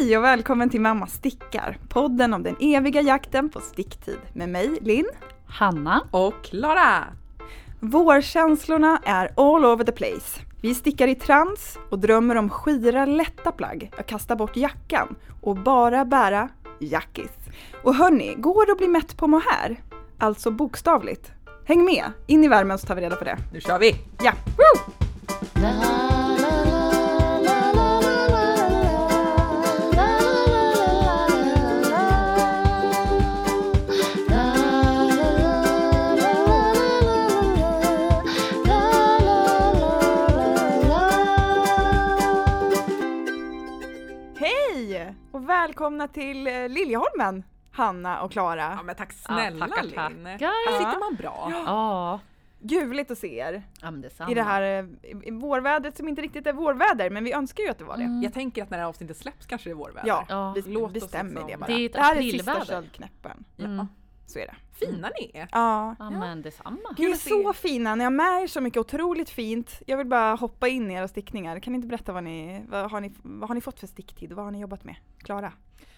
Hej och välkommen till Mamma stickar, podden om den eviga jakten på sticktid med mig Linn. Hanna. Och Klara! Vårkänslorna är all over the place. Vi stickar i trans och drömmer om skira lätta plagg, att kasta bort jackan och bara bära jackis. Och hörni, går det att bli mätt på mohair? Alltså bokstavligt. Häng med, in i värmen så tar vi reda på det. Nu kör vi! Ja! Woo! Välkomna till eh, Liljeholmen, Hanna och Klara. Ja men tack snälla tackar, Linn! tackar. Här sitter man bra. Ja. Ljuvligt att se er ja, men detsamma. i det här eh, i- vårvädret som inte riktigt är vårväder, men vi önskar ju att det var det. Mm. Jag tänker att när det här avsnittet släpps kanske det är vårväder. Ja, Ja. vi Låt oss bestämmer liksom- det bara. Det är ett här är sista köldknäppen. Mm. Så är det. Fina ni är! Ja. Ja, men detsamma. Ni är så fina, ni har med er så mycket otroligt fint. Jag vill bara hoppa in i era stickningar. Kan ni inte berätta vad ni, vad har ni, vad har ni fått för sticktid och vad har ni jobbat med? Klara?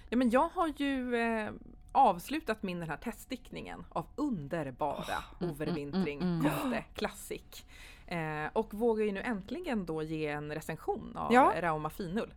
Ja men jag har ju eh, avslutat min den här teststickningen av underbara mm, overvintring mm, mm. kofte classic. Eh, och vågar ju nu äntligen då ge en recension av Ja. Rauma finull.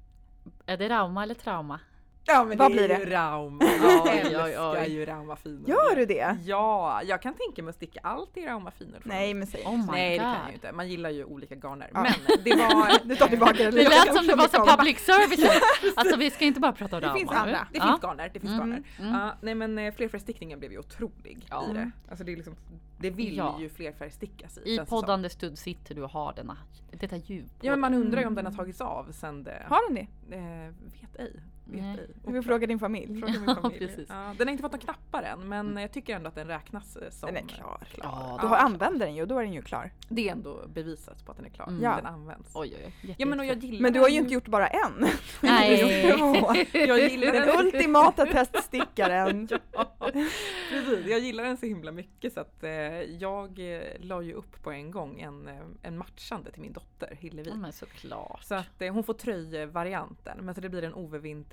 Är det rauma eller trauma? Ja men Vad det blir är det? ju Rauma. Jag älskar oj, oj. ju Rauma finull. Gör du det? Ja, jag kan tänka mig att sticka allt i Rauma finull. Nej men säg Oh Nej det god. kan jag ju inte, man gillar ju olika garner. Ja. Men det var... Du tar tillbaka det Det lät som det var så public service. Alltså vi ska inte bara prata om Det rauma. finns nu. andra. Det Ja. finns garner, det finns Mm, garner. mm. Ja, nej men eh, flerfärgstickningen blev ju otrolig Ja. i det. Alltså det är liksom, det vill Ja. ju flerfärgstickas i. I det poddande stund sitter du och har denna, detta djup. Ja men man undrar ju om den har tagits av sen det... Har den det? Eh, vet ej. Vet ej. Du får fråga din familj. Fråga min Ja, familj. precis. Ja, den har inte fått några knappar än men jag tycker ändå att den räknas eh, som Den är klar. Ja, Du har använder den ju och då är den ju klar. Det är ändå bevisat på att den är klar. Mm. Ja. Den används. Oj oj oj. Ja men och jag gillar Men du har ju inte gjort bara en. Nej. Jag gillar Den den ultimata teststickaren. Precis, jag gillar den så himla mycket så att eh, jag eh, la ju upp på en gång en, eh, en matchande till min dotter Hillevi. Ja men såklart. Så att eh, hon får tröjvarianten men så det blir en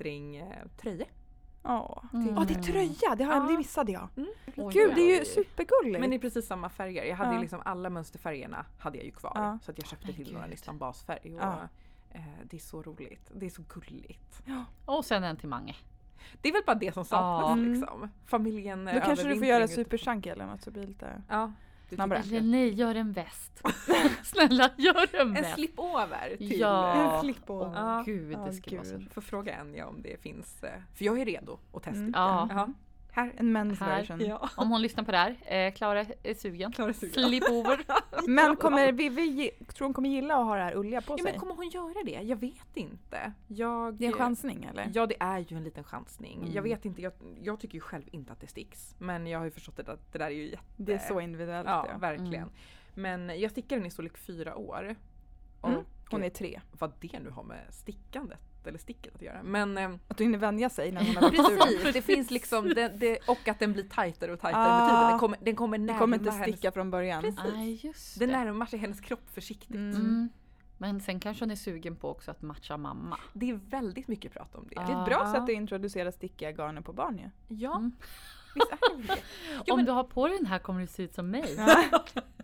overvintring eh, tröja. Ja, Mm. Ja, det är tröja, det, har jag, Ja. det missade jag. Oj, Gud, det är ju oj. supergulligt. Men i precis samma färger. Jag hade ju Ja. liksom alla mönsterfärgerna hade jag ju kvar. Ja. Så att jag köpte Men till några gud. listan basfärg. Och, Ja. eh, det är så roligt. Det är så gulligt. Och sen en till Mange. Det är väl bara det som saknas Ja. Mm. liksom. Familjen Då kanske du får göra superchunky eller något så blir det lite... Ja. Snabbare. nej, gör en väst. Snälla, gör en En väst. slip-over till Ja. En flip Åh over. Ja. gud, det skulle vara så. Får fråga Enya om det finns. eh, För jag är redo att testa. Mm. Ja. Ja. Här. En men's Här. version. Ja. Om hon lyssnar på det här, eh, Klara är sugen. Klara är sugen. Sleepover. Men kommer vi, vi tror hon kommer gilla att ha det här ulliga på Ja, sig? men kommer hon göra det? Jag vet inte. Jag, Det är en chansning eller? Ja det är ju en liten chansning. Mm. Jag vet inte, jag, jag tycker ju själv inte att det sticks. Men jag har ju förstått att det där är ju jätte... Det är så individuellt Ja, ja. verkligen. Mm. Men jag stickar den i storlek fyra år. Och Mm. Hon är tre. vad det nu har med stickandet eller sticket att göra. Men eh, Att du hinner vänja sig när hon har den. precis, det finns liksom det, det, och att den blir tajtare och tajtare Ah. med tiden. Den kommer, den kommer närma kommer inte hennes, sticka från början. Precis. Nej, just det det. närmar sig hennes kropp försiktigt. Mm. Mm. Men sen kanske hon är sugen på också att matcha mamma. Det är väldigt mycket prat om det. Det är ett bra sätt att introducera stickiga garner på barn ju. Ja, Mm. visst är det det? Jo, Om men- du har på dig den här kommer du se ut som mig.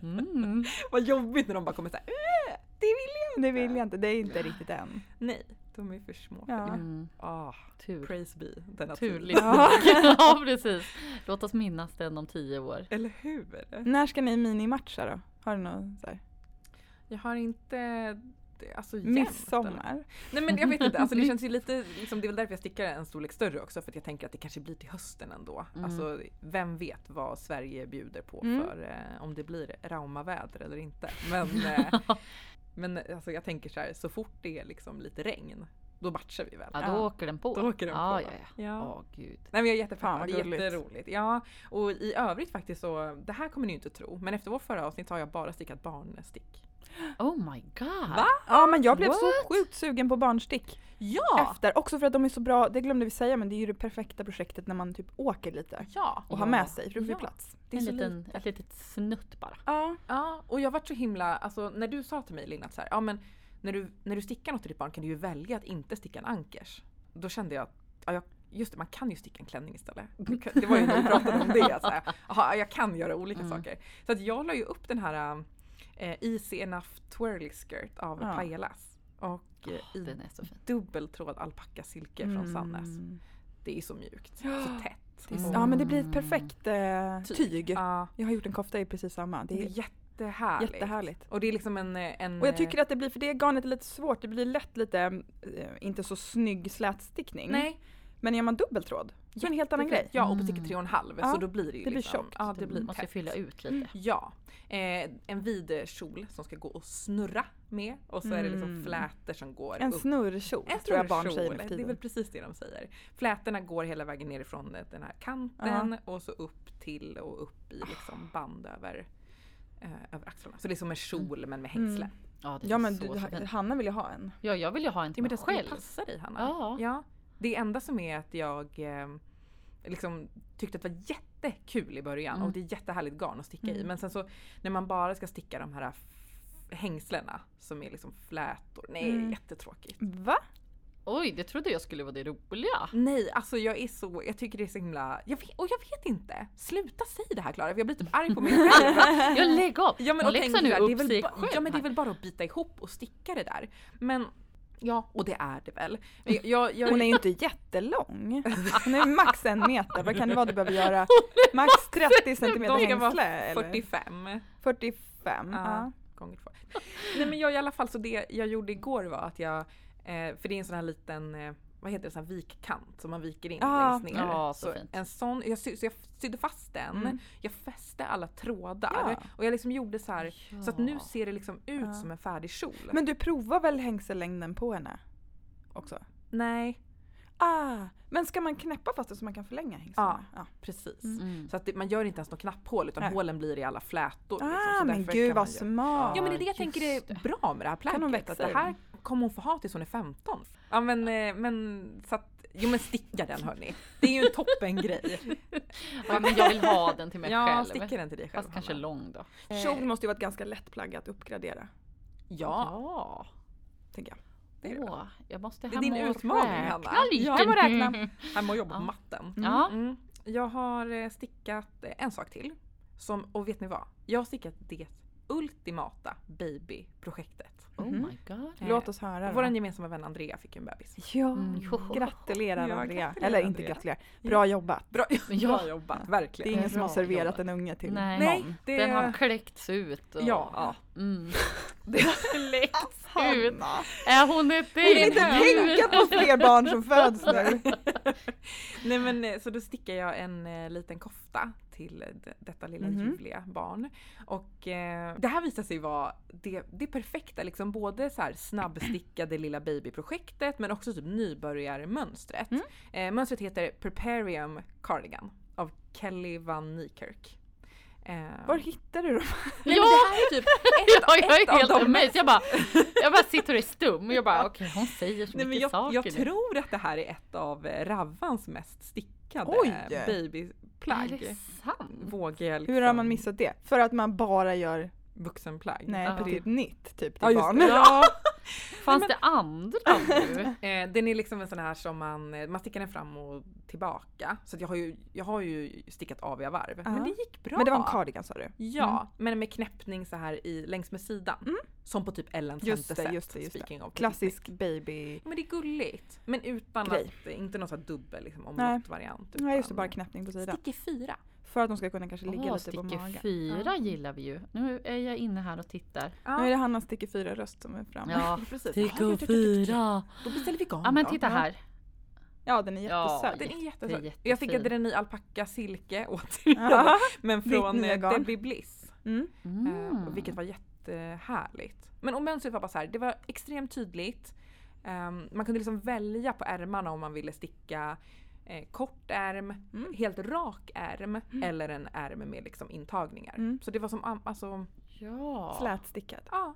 Mm. Vad jobbigt när de bara kommer såhär äh, det vill jag Det vill jag inte, det är inte riktigt än. Nej, de är för små för Ja. Mm. Ah, Tur. praise be denna Tur tid. ja. ja precis. Låt oss minnas den om tio år. Eller hur? När ska ni minimatcha då? Har du något så här? Jag har inte det- Alltså jämt, eller? Midsommar? Nej men jag vet inte, alltså det känns ju lite, liksom, det är väl därför jag stickar en storlek större också för att jag tänker att det kanske blir till hösten ändå. Mm. Alltså vem vet vad Sverige bjuder på Mm. för eh, om det blir raumaväder eller inte. Men, eh, men alltså jag tänker så här, så fort det är liksom lite regn då matchar vi väl. Ja, då Ja. åker den på. Då åker den ja, på. Ja, ja. Ja. Åh gud. Nej men jag är Fan, jättepeppad, det gulligt. jätteroligt. Ja, och i övrigt faktiskt så, det här kommer ni ju inte tro, men efter vårt förra avsnitt har jag bara stickat barnstick. Oh my god. Va? Ja men jag blev så What? sjukt sugen på barnstick Ja! efter. Också för att de är så bra, det glömde vi säga men det är ju det perfekta projektet när man typ åker lite. Ja! Och har Ja. med sig för vi Ja. plats. Det är En så liten, lite. ett litet snutt bara. Ja. Ja, och jag vart så himla, alltså när du sa till mig Linn att så här, ja men när du, när du stickar något till ditt barn kan du ju välja att inte sticka en ankers. då kände jag att ja, jag, just det, man kan ju sticka en klänning istället. Det var ju när vi pratade om det. Så här, aha, jag kan göra olika Mm. saker. Så att jag la ju upp den här eh, Easy Enough Twirly Skirt av Ja. Pajelas. Och eh, i dubbeltråd alpacka silke från Sannes. Mm. Det är så mjukt, så tätt. Är- Mm. Ja men det blir ett perfekt eh, tyg. Ja, Jag har gjort en kofta i precis samma. det Det är är jättehärligt. jättehärligt. Och det är liksom en... en Och jag tycker att det blir, för det garnet är lite svårt, det blir lätt lite, eh, inte så snygg slätstickning. Nej, Men gör man dubbeltråd så är det en helt annan grej. Ja, och på sticker Mm. tre och en halv Ja, så då blir det ju det blir liksom, tjockt. Ja, det blir måste tätt. fylla ut lite. Ja. Eh, en vid kjol som ska gå och snurra med och så är det liksom Mm. flätor som går En upp. snurrkjol En tror jag barn säger Det är väl precis det de säger. Flätorna går hela vägen nerifrån den här kanten och så upp till och upp i liksom band över, eh, över axlarna. Så det är som en kjol men med hängsle. Mm. Ja, det Ja men du. Hanna vill ju ha en. Ja, jag vill ju ha en Ja, till men mig den skulle själv. passa dig Hanna. Ja. ja. Det enda som är att jag eh, liksom tyckte att det var jättekul i början Mm. och det är jättehärligt garn att sticka i. Mm. Men sen så när man bara ska sticka de här hängslena som är liksom flätor. Nej, det är Mm. jättetråkigt. Va? Oj, det trodde jag skulle vara det roliga. Nej, alltså jag är så, jag tycker det är så himla, jag vet, och jag vet inte. Sluta säga det här Klara, jag blir typ arg på mig själv. Jag lägg av! Ja men, Hon läxar nu upp väl sig själv Ja men det är väl bara att bita ihop och sticka det där. Men ja, och det är det väl. Jag, jag, jag, Hon är ju inte jättelång. Hon är max en meter. Vad kan det vara du behöver göra? Max 30 centimeter vara hängsle eller? 45 45. Ja. Ja. gånger två. Nej men jag i alla fall så det jag gjorde igår var att jag, eh, för det är en sån här liten, eh, vad heter det, sån här vikkant som man viker in Ja. längst ner. Ja, så fint. En sån, jag, sy, så jag sydde fast den, Mm. jag fäste alla trådar Ja. och jag liksom gjorde så här så att nu Ja. ser det liksom ut Ja. som en färdig kjol. Men du provar väl hängsellängden på henne? Också? Nej, Ah, men ska man knäppa fast det så man kan förlänga hängslena? Ja. precis. Mm. Mm. Så att det, man gör inte ens något knapphål utan Nej. hålen blir i alla flätor. liksom. Ah, så men gud kan vad smart! Ja men det är det jag tänker är bra med det här plagget. hon växa att det här kommer hon få ha tills hon är 15. Ja men, eh, men så att, jo men sticka den hörni. Det är ju en toppen grej. Ja, men jag vill ha den till mig Ja, själv. sticka den till dig själv Fast kanske Hanna. lång då. Kjol måste ju vara ett ganska lätt plagg att uppgradera, Ja, Ja. tänker jag. det är. Åh, jag måste Det är din utmaning, Hanna. Ja, hem och räkna. nu. Hem och jobba på Ja. matten. Ja. Mm. Jag har eh, stickat eh, en sak till. Som, och vet ni vad? Jag har stickat det ultimata babyprojektet. Oh Mhm. my god. Låt oss höra Vår gemensamma vän Andrea fick ju en bebis. Ja, Mm. gratulerar Ja, Andrea. Eller inte gratulerar. Bra jobbat. Bra, Ja. jobbat, Det verkligen. är ingen som har serverat en unge till Nej. Nej, någon. det Den har kläckts ut. Och, Ja. Mm. Det- Kläckts Hanna. ut. Är hon ett Hon vill inte däggdjur? tänka på fler barn som föds nu. Nej men eh, så då stickar jag en eh, liten kofta till detta lilla Mhm. ljuvliga barn. Och eh, det här visar sig vara det, det perfekta, liksom både så här snabbstickade lilla babyprojektet men också typ nybörjarmönstret. Mm. Eh, mönstret heter Preparium Cardigan av Kelly Van Niekirk. Eh, Var hittar du dem? nej, Ja! men det här är typ ett, Ja, jag ett är helt amazed. Jag bara, jag bara sitter och är stum och jag bara okej hon säger så Nej, mycket jag, saker jag nu. tror att det här är ett av eh, Ravvans mest stickade Oj! babyplagg. Är det sant? Vågar jag liksom Hur har man missat det? För att man bara gör, vuxenplagg? nej Ja. på typ nytt typ till Ja, just barn. det. Ja. Fanns det andra nu? Eh, den är liksom en sån här som man, eh, man stickar den fram och tillbaka. Så jag, har ju, jag har ju stickat aviga varv. Men Ja. det gick bra. Men det var en cardigan sa du? Ja, men med knäppning så här i, längs med sidan. Mm. Som på typ Ellen Just det, just det, just det. Speaking of Klassisk baby. Men det är gulligt. Men utan Grej. att, inte någon sån här dubbel liksom, Nej. omlott-variant. Nej just det, bara knäppning på sidan. Sticker fyra. För att de ska kunna kanske ligga Åh, lite på sticker magen. fyra Ja. gillar vi ju. Nu är jag inne här och tittar. Ja, Nu är det Hannas sticker fyra röst som är framme. Ja, Ja, precis. sticker Ja, fyra. Då beställer vi garn Ja men då. titta Ja. här. den är Ja, jättesöt. Den är Det är jättesöt. jättefin. Jag stickade den i alpacka silke återigen. Ja. Men från eh. Debbie Bliss. Mm. Mm. vilket var jättehärligt. Men och mönstret var bara så här, det var extremt tydligt. Ehm, man kunde liksom välja på ärmarna om man ville sticka eh, kort ärm, Mm. helt rak ärm eller en ärm med liksom intagningar. Mm. Så det var som, alltså, Ja. Slätstickad. ja.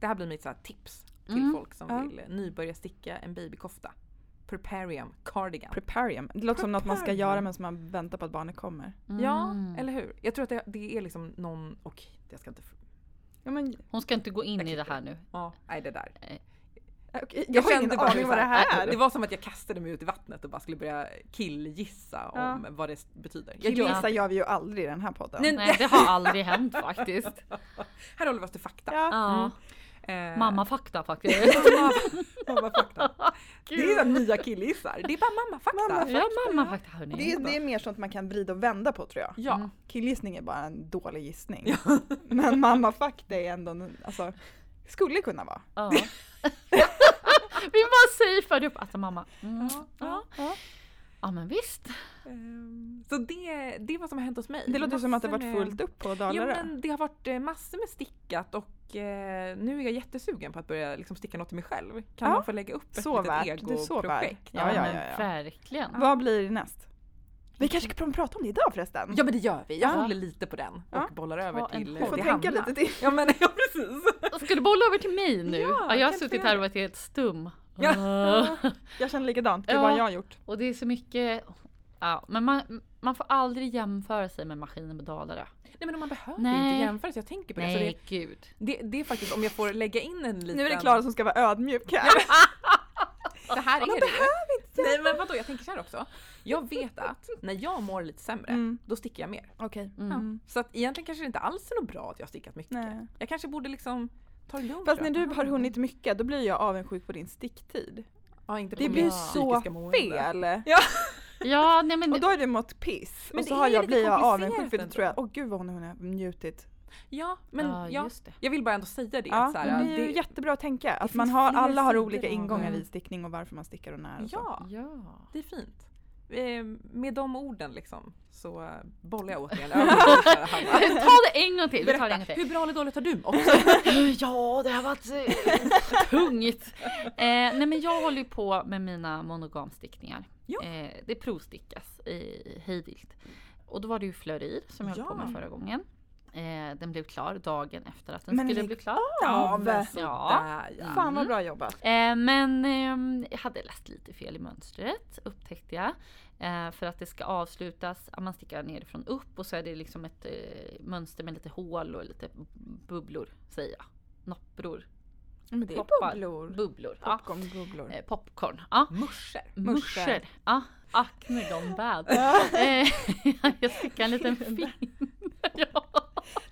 Det här blir mitt så här tips till Mm. folk som Ja. vill eh, nybörja sticka en babykofta. Preparium cardigan. Preparium. Det låter som något man ska göra medan man väntar på att barnet kommer. Ja, Mm. eller hur? Jag tror att det, det är liksom någon, och jag ska inte, Ja, men, Hon ska inte gå in i det här nu. ja, nej det där. Nej. Okej, Jag har ingen aning vad det här Det är. var som att jag kastade mig ut i vattnet och bara skulle börja killgissa om vad det betyder. Jag gör- Killgissa gör vi ju aldrig i den här podden. Nej, Nej, det har aldrig hänt faktiskt. Här håller vi oss till fakta. Ja. Ja. Eh, Mamma-fakta faktiskt. mamma, mamma fakta. Det är nya killgissar. Det är bara mamma-fakta. Mamma- Ja, mamma-fakta hörni. Det, är, det är mer sånt man kan vrida och vända på tror jag. Ja. Mm. Killgissning är bara en dålig gissning. Men mammafakta är ändå, alltså, skulle kunna vara. Ja. Vi bara safear upp. Alltså mamma. Mm. Ja. Ja. ja men visst. Ehm, Så det, det är vad som har hänt hos mig. Det låter som att det Massor varit fullt upp på Ja Dalarö. men det har varit eh, massor med stickat och eh, nu är jag jättesugen på att börja liksom sticka något till mig själv. Kan Ja, man få lägga upp ett så litet värt. Du så värt. egoprojekt? Ja, ja, ja, ja. Verkligen. Vad blir näst? Vi kanske ska prata om det idag förresten? Ja men det gör vi. Jag Ja. håller lite på den och Ja. bollar över till. Du får till tänka Hanna. lite till. Ja men ja precis. Ska du bolla över till mig nu? Ja, Ja, jag har suttit här och varit helt stum. Ja. Ah. Jag känner likadant. Gud Ja. vad jag har gjort. Och det är så mycket. Ja, men man, man får aldrig jämföra sig med maskinen på Dalarö. Nej men man behöver Nej. inte jämföra så jag tänker på det. Så Nej, det, gud. det. Det är faktiskt om jag får lägga in en liten... Nu är det Klara som ska vara ödmjuk här. Så här Man är det. behöver inte Nej men vadå jag tänker så här också. Jag vet att när jag mår lite sämre Mm. då stickar jag mer. Okej. Mm. Mm. Så att egentligen kanske det inte alls är något bra att jag har stickat mycket. Nej. Jag kanske borde liksom ta det lugnt. Fast när du har hunnit mycket då blir jag avundsjuk på din sticktid. Ja, inte på Det blir Ja. så fel! Ja, nej men Och då är det mått piss. Men och det så har jag, lite blir jag komplicerat avundsjuk för då tror jag, åh gud vad hon har njutit. Ja, men ja, ja, just det. jag vill bara ändå säga det. Ja, att så här, men det är ju det- jättebra att tänka att man har, alla har olika ingångar i stickning och varför man stickar och när och så. ja, Ja. det är fint. Eh, med de orden liksom så bollar jag till Hanna. Ta det en gång till. Vi tar det en gång Berätta, till. hur bra eller dåligt har du mått? Ja, det har varit eh, tungt. Eh, nej men jag håller ju på med mina monogamstickningar. Ja. Eh, det provstickas i hejvilt. Och då var det ju flörir som jag höll på Ja. med förra gången. Eh, den blev klar dagen efter att den Men skulle bli klar. av! Ja. sådär, ja. Fan vad bra jobbat. Eh, men ehm, jag hade läst lite fel i mönstret upptäckte jag. Eh, för att det ska avslutas, ja, man stickar nerifrån upp och så är det liksom ett eh, mönster med lite hål och lite bubblor säger jag. Noppror. Men det är Poppar. bubblor. Bubblor. Ja. Popcornbubblor. Eh, popcorn. Ja. Muscher. Muscher. Ja. Acne gone bad. Eh, jag stickar en liten ja.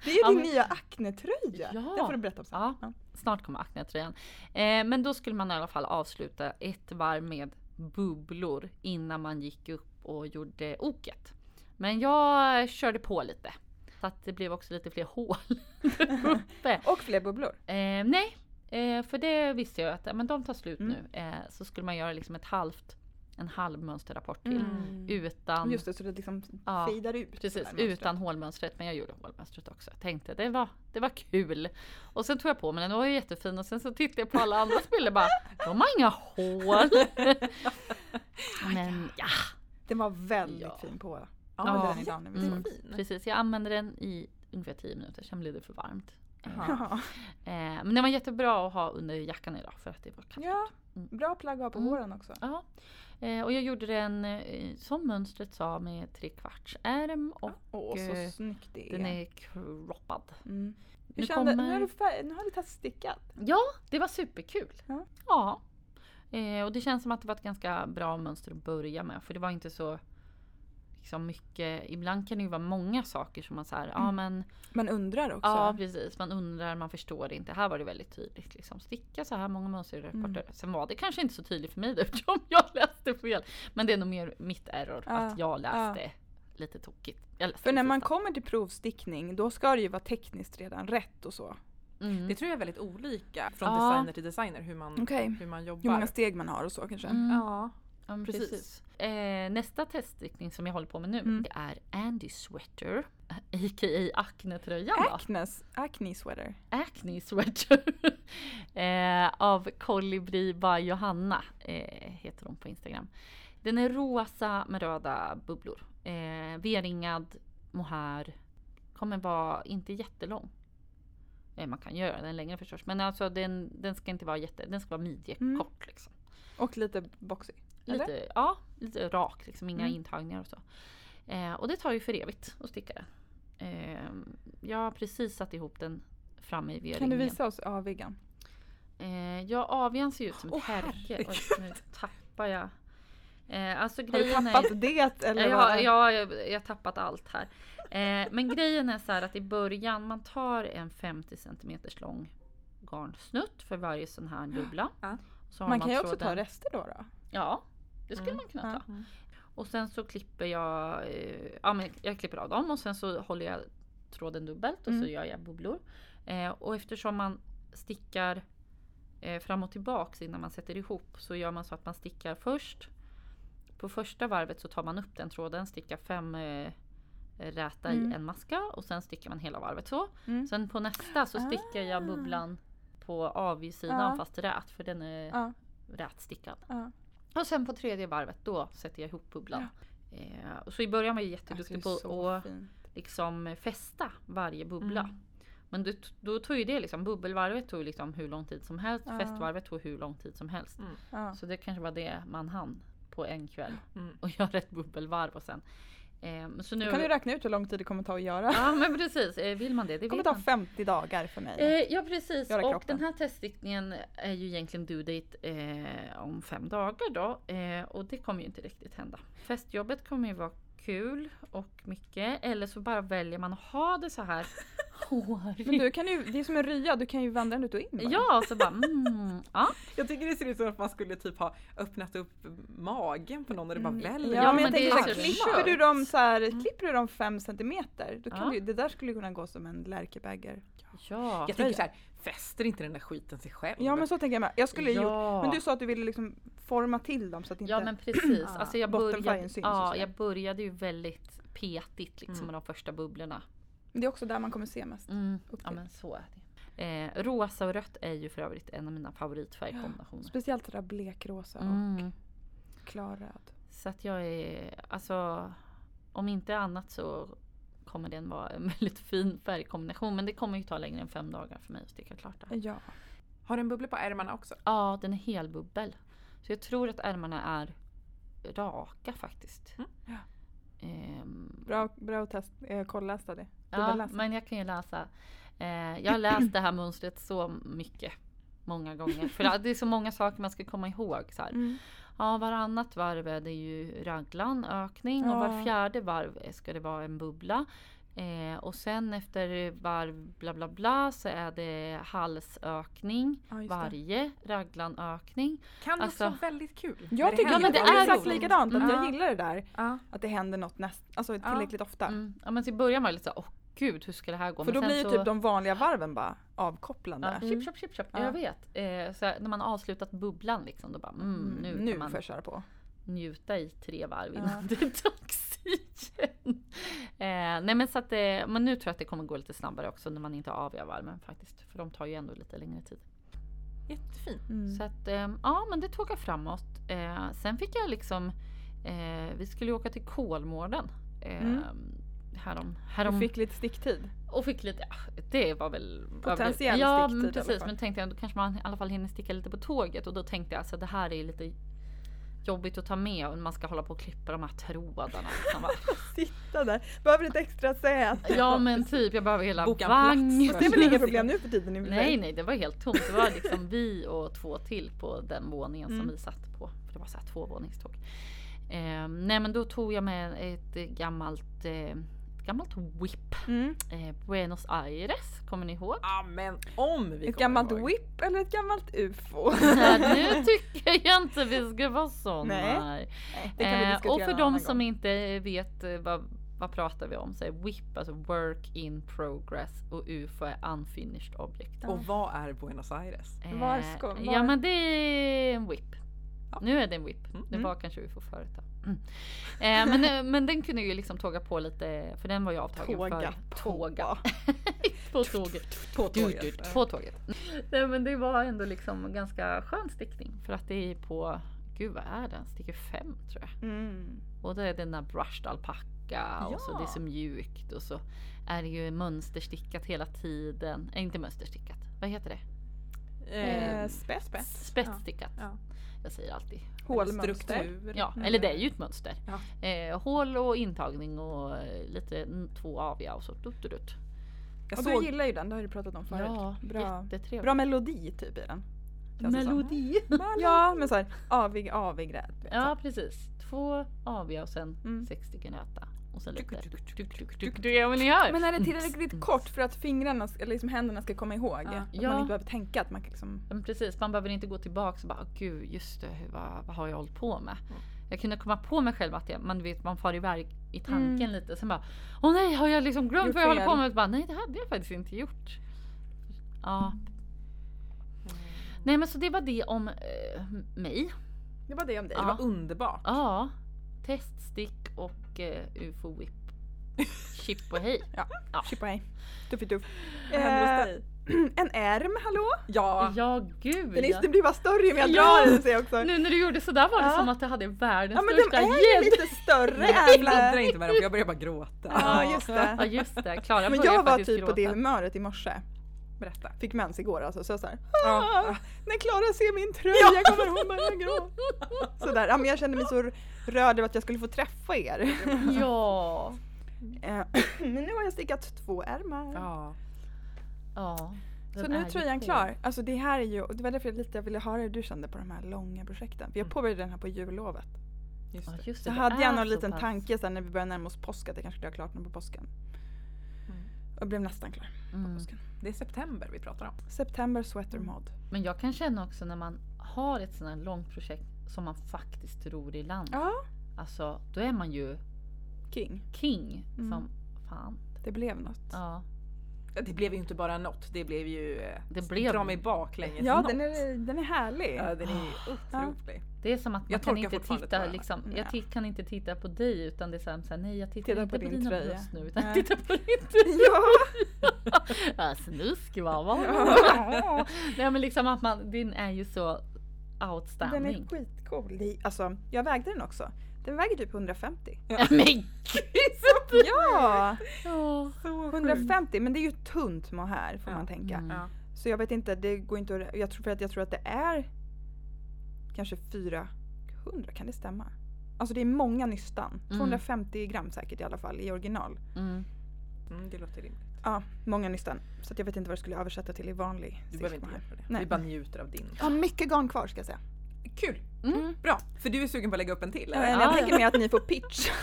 Det är ju Ja, din men- nya Acne-tröja. Ja. Det får du berätta om sen. Ja. Ja. Snart kommer Acne-tröjan. Eh, men då skulle man i alla fall avsluta ett varv med bubblor innan man gick upp och gjorde oket. Men jag körde på lite. Så att det blev också lite fler hål uppe. Och fler bubblor. Eh, nej, eh, för det visste jag att men de tar slut Mm. nu. Eh, så skulle man göra liksom ett halvt, en halv mönsterrapport till. Mm. Utan, Just det, så det liksom Ja, fejdar ut. precis, utan hålmönstret. Men jag gjorde hålmönstret också. Jag tänkte det var, det var kul. Och sen tog jag på mig den, den var ju jättefin. Och sen så tittade jag på alla andras bilder bara, de har inga hål. men ja, Den var väldigt Ja. fin på. Ja, Ja, den idag när vi mm, såg. fin. precis. Jag använde den i ungefär 10 minuter, sen blev det för varmt. Ja. eh, men den var jättebra att ha under jackan idag för att det var kallt. ja. Bra plagg att ha på Mm. våren också. Ja. Eh, och jag gjorde den eh, som mönstret sa med tre kvarts ärm och Åh, så eh, snyggt det är. den är kroppad. Mm. Nu Hur kände, kommer- nu, har du fär- nu har du testat stickat. Ja, det var superkul. Ja. Ja. Eh, och det känns som att det var ett ganska bra mönster att börja med. För det var inte så liksom mycket. Ibland kan det ju vara många saker som man så här, ja Mm. men Man undrar också. ja precis. Man undrar, man förstår inte. Här var det väldigt tydligt liksom. Sticka så här många mönster i rapporter. Mm. Sen var det kanske inte så tydligt för mig då, eftersom jag läste fel. Men det är nog mer mitt error Ja, att jag läste lite tokigt. För när man det. kommer till provstickning då ska det ju vara tekniskt redan rätt och så. Mm. Det tror jag är väldigt olika från Ja. designer till designer hur man, Okej. hur man jobbar. Hur många steg man har och så kanske. Mm. Ja. Ja, Precis. precis. Eh, nästa teststickning som jag håller på med nu Mm. det är Andy Sweater. A.k.a. Acne-tröjan. Acnes, acne sweater. Acne Sweater. eh, av Colibri by Johanna eh, heter hon på Instagram. Den är rosa med röda bubblor. Eh, V-ringad mohair. Kommer vara inte jättelång. Eh, man kan göra den längre förstås. Men alltså den, den ska inte vara jätte, den ska vara midjekort Mm. liksom. Och lite Eller? Lite, ja, lite rak liksom, inga Mm. intagningar och så. Eh, och det tar ju för evigt att sticka den. Eh, jag har precis satt ihop den framme i V-ringen. Kan du visa oss aviggan? Eh, ja, avian ser ut som ett Åh, härke. Oj, nu tappar jag. Eh, alltså Har du grejen är... tappat det eller? Ja, vad? ja, jag, jag har tappat allt här. Eh, men grejen är så att i början man tar en 50 cm lång garnsnutt för varje sån här bubbla. Ja. Man kan ju också ta rester då. då. Ja, det skulle Mm. man kunna ta. Och sen så klipper jag, eh, ja men jag klipper av dem och sen så håller jag tråden dubbelt och så Mm. gör jag bubblor. Eh, och eftersom man stickar eh, fram och tillbaks innan man sätter ihop så gör man så att man stickar först. På första varvet så tar man upp den tråden, stickar fem eh, räta Mm. i en maska och sen stickar man hela varvet så. Mm. Sen på nästa så stickar jag Ah. bubblan på avsidan Ja. fast rät för den är Ja, rätstickad. ja. Och sen på tredje varvet då sätter jag ihop bubblan. Eh, och så i början var jag jätteduktig Alltså, på att fint. liksom fästa varje bubbla. Mm. Men då, då tog ju det liksom, bubbelvarvet tog liksom hur lång tid som helst, Ja. fästvarvet tog hur lång tid som helst. Mm. Ja. Så det kanske var det man hann på en kväll Mm. och göra ett bubbelvarv och sen. Eh, så nu, Då kan du räkna ut hur lång tid det kommer ta att göra. ja men precis, eh, vill man det? Det kommer ta man. 50 dagar för mig. Eh, ja precis och den här teststickningen är ju egentligen due date eh, om fem dagar då. Eh, och det kommer ju inte riktigt hända. Festjobbet kommer ju vara kul och mycket. Eller så bara väljer man att ha det så här Men hårigt. du kan ju, det är som en rya, du kan ju vandra den ut och in bara. Ja, så bara mm, ja. Jag tycker det ser ut som att man skulle typ ha öppnat upp magen på någon och det bara Mm. väller. Ja, Ja, men jag men det tänker är så här, så klipper du dem så här, klipper du dem fem centimeter, då kan Ja. du, det där skulle kunna gå som en lärkebäger. Ja, Jag tänker så här, fäster inte den där skiten sig själv? Ja men så tänker jag med. Jag skulle ju gjort, ja. men du sa att du ville liksom forma till dem så att inte... Ja men precis. Ah. Alltså jag, började, ja, jag började ju väldigt petigt liksom Mm. med de första bubblorna. Men det är också där man kommer se mest. Mm. Ja men så är det. Eh, rosa och rött är ju för övrigt en av mina favoritfärgkombinationer. Speciellt det där blekrosa Mm. och klarröd. Så att jag är, alltså om inte annat så kommer den vara en väldigt fin färgkombination. Men det kommer ju ta längre än fem dagar för mig att sticka klart det. Ja. Har den bubblor på ärmarna också? Ja, den är helbubbel. Så jag tror att ärmarna är raka faktiskt. Mm. Ja. Ehm, Bra, bra att test, eh, kolla det. Ja, men jag kan ju läsa. Eh, jag har läst det här mönstret så mycket. Många gånger. För det är så många saker man ska komma ihåg. Så här. Mm. Ja, varannat varv är det ju raglan, ökning. Och Ja. var fjärde varv ska det vara en bubbla. Eh, och sen efter varv bla bla bla så är det halsökning. Ja, varje raglanökning. Kan det Alltså- vara väldigt kul? Jag tycker Ja, men det är exakt likadant, att Mm. jag gillar det där. Ja. Att det händer något näst, alltså tillräckligt ofta. Mm. Ja, men till början var det lite så åh gud hur ska det här gå? För då blir ju så- typ de vanliga varven bara avkopplande. Ja, chip, chip, chip, chip. Ja. Jag vet. Eh, så här, när man har avslutat bubblan liksom, då bara mm, Mm, nu, nu kan man får jag köra på. njuta i tre varv Ja. innan det är dags igen. Eh, nej men så att det, men nu tror jag att det kommer gå lite snabbare också när man inte avgör varven faktiskt. För de tar ju ändå lite längre tid. Jättefin. Mm. Så att eh, ja men det tog jag framåt. Eh, sen fick jag liksom, eh, vi skulle ju åka till Kolmården. Eh, Mm. Härom, Du härom, fick lite sticktid. och fick lite, ja, det var väl Potentiell Ja sticktid men precis, men tänkte jag då kanske man i alla fall hinner sticka lite på tåget och då tänkte jag alltså det här är lite jobbigt att ta med och man ska hålla på och klippa de här trådarna. Liksom? Sitta där, behöver ett extra säte. ja men typ, jag behöver hela Boka vagn. plats. Det är väl inga problem nu för tiden i. Nej nej det var helt tomt. Det var liksom vi och två till på den våningen Mm. som vi satt på. För det var så här tvåvåningståg. Eh, nej men då tog jag med ett gammalt, eh, gammalt whip. Mm. Eh, Buenos Aires, kommer ni ihåg? Ja men om vi Ett kommer gammalt ihåg. whip eller ett gammalt ufo? Nej, nu tycker jag inte vi ska vara såna Nej. Det kan vi Eh, och för de som gång. inte vet eh, vad, vad pratar vi om så är WIP alltså Work in Progress och UFO är Unfinished Object. Och vad är Buenos Aires? Eh, Var ska- var- Ja men det är en WIP. Ja. Nu är det en WIP. Mm. Det Mm. var kanske UFO förut. då. Mm. Eh, men, eh, men den kunde ju liksom tåga på lite för den var ju avtagen Tåga för tåga. på tåget. På tåget. på tåget. Nej men det var ändå liksom ganska skön stickning för att det är på, gud vad är den? Sticker fem tror jag. Mm. Och då är det den där brushed alpacka och så det är så mjukt och så är det ju mönsterstickat hela tiden. Eh, inte mönsterstickat, vad heter det? Eh, Eh, spets. spets. Spetsstickat. Ja. Jag säger alltid. Hålmönster. Struktur. Ja, Mm. eller det är ju ett mönster. Ja. Eh, hål och intagning och eh, lite två aviga och så. Dutt, dutt, dutt. Jag Och såg, du gillar ju den, det har du pratat om förut. Ja, bra, bra melodi typ i den. Melodi. Ja, men såhär avig, avig räd. vet Ja precis. Två aviga och sen Mm. sex stycken röta. Och sen lite... Ja men ni hör! så. Men är det tillräckligt kort för att fingrarna, eller liksom händerna ska komma ihåg? Ja. Att Ja. man inte behöver tänka att man kan liksom... Men precis, man behöver inte gå tillbaka och bara gud just det, hur- vad, vad har jag hållit på med? Jag kunde komma på mig själv att jag, man vet man far iväg i tanken lite. Sen bara åh nej har jag liksom glömt vad jag håller på med? Och bara, nej det hade jag faktiskt inte gjort. Ja. Nej men så det var det om eh, mig. Det var det om dig Det va? var underbart. Ja. Teststick och eh, ufo whip. Chip och hej. Ja, Ja. chip och hej. Tuffi-tuff. Vad hände hos dig? en ärm, hallå? Ja, Ja gud Den, är, ja. den blir bara större ju mer jag Ja. drar den ser jag också. Nu när du gjorde sådär var det Ja. som att jag hade världens Ja men de största är ju gädd. lite större jag än... inte med dem för jag börjar bara gråta. Ja just Ja det. just det, Klara Men jag var typ på det gråta. humöret i morse. Berätta. Fick mens igår alltså så jag såhär Ja. ah, När Klara ser min tröja kommer hon börja gråta. Sådär, ja, men jag kände mig så rörd över att jag skulle få träffa er. Ja. Eh, men nu har jag stickat två ärmar. Ja. Ja. Så nu är tröjan på. klar. Alltså det här är ju, det var därför jag lite ville höra hur du kände på de här långa projekten. För jag Mm. påbörjade den här på jullovet. Just Ja, det. just Så det, det hade jag någon liten pass. tanke sen när vi började närma oss påsk att jag kanske skulle ha klart den på påsken. Mm. Och blev nästan klar på Mm. påsken. Det är september vi pratar om. September sweater mod. Men jag kan känna också när man har ett sånt här långt projekt som man faktiskt tror i land. Ja, Alltså då är man ju king. king Mm. som fan. Det blev något. Ja. Det blev ju inte bara något, det blev ju... eh, Det blev- Dra mig baklänges Ja, något. den är, den är härlig. Ja, den är ju otrolig. Det är som att man Jag kan torkar inte titta liksom, Ja. jag kan inte titta på dig utan det är så här, så här, nej jag tittar Titta inte på på, din dina tröja. bröst nu utan Nej. jag tittar på din tröja. Ja! Snusk va? va? Nej men liksom att man, din är ju så Den är outstanding. skitcool. Det- Alltså, jag vägde den också. Den väger typ 150. Men gud! Ja! Ja. Så 150, men det är ju tunt mohair får Ja. man tänka. Mm. Ja. Så jag vet inte, det går inte att... Jag tror, för att jag tror att det är kanske 400, kan det stämma? Alltså det är många nystan. Mm. 250 gram säkert i alla fall i original. Mm. Mm, det låter rimligt. Ja, många nystan. Så att jag vet inte vad det skulle översätta till i vanlig Du behöver inte hjälpa det. Nej. Vi bara njuter av din. Jag har mycket garn kvar ska jag säga. Kul! Mm. Bra! För du är sugen på att lägga upp en till? Eller? jag Ja. tänker mer att ni får pitch.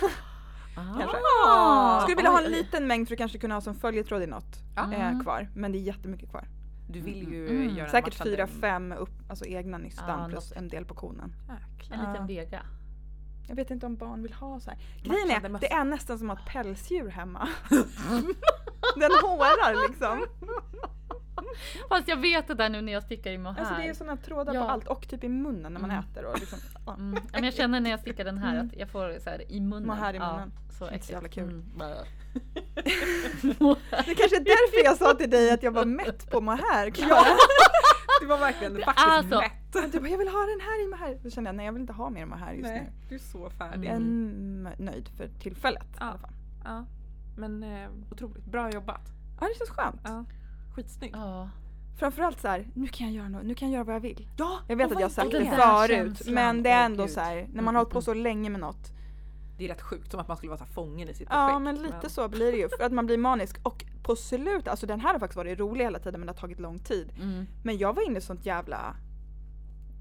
Ah. Kanske. Ah. Skulle vilja ha en liten mängd för att kanske kunna ha som följetråd i något Ja. eh, Mm. kvar. Men det är jättemycket kvar. Du vill ju Mm. göra Säkert fyra, fem upp, alltså egna nystan Ja, plus något. en del på konen. Jäklar. En liten Ja. vega. Jag vet inte om barn vill ha så här. Grejen är, det är nästan som att ha ett pälsdjur hemma. Den hårar liksom. Fast jag vet det där nu när jag stickar i mohair. Alltså det är såna trådar Ja. på allt och typ i munnen när man Mm. äter. Och liksom, ja. Mm. Ja, men jag känner när jag stickar den här Mm. att jag får så här i munnen. Mohair i munnen. Ja, så så jävla kul. Mm. Det kanske är därför jag sa till dig att jag var mätt på mohair. Klara. Du var verkligen faktiskt Alltså. mätt. Du bara, jag vill ha den här i mohair. Då kände jag, nej jag vill inte ha mer mohair just Nej, nu. du är så färdig. Mm. Nöjd för tillfället i Ja. alla fall. Ja. Men eh, otroligt, bra jobbat. Ja det känns skönt. Ja. Skitsnyggt. Ja. Framförallt så här, nu kan jag göra något, nu kan jag göra vad jag vill. Ja, Jag vet och att jag har sagt är det förut men det är ändå gud. så här, när Mm, man har hållit på mm, så länge med något. Det är rätt sjukt, som att man skulle vara så här fången i sitt Ja projekt. men lite så blir det ju för att man blir manisk och på slutet, alltså den här har faktiskt varit rolig hela tiden men det har tagit lång tid. Mm. Men jag var inne i sånt jävla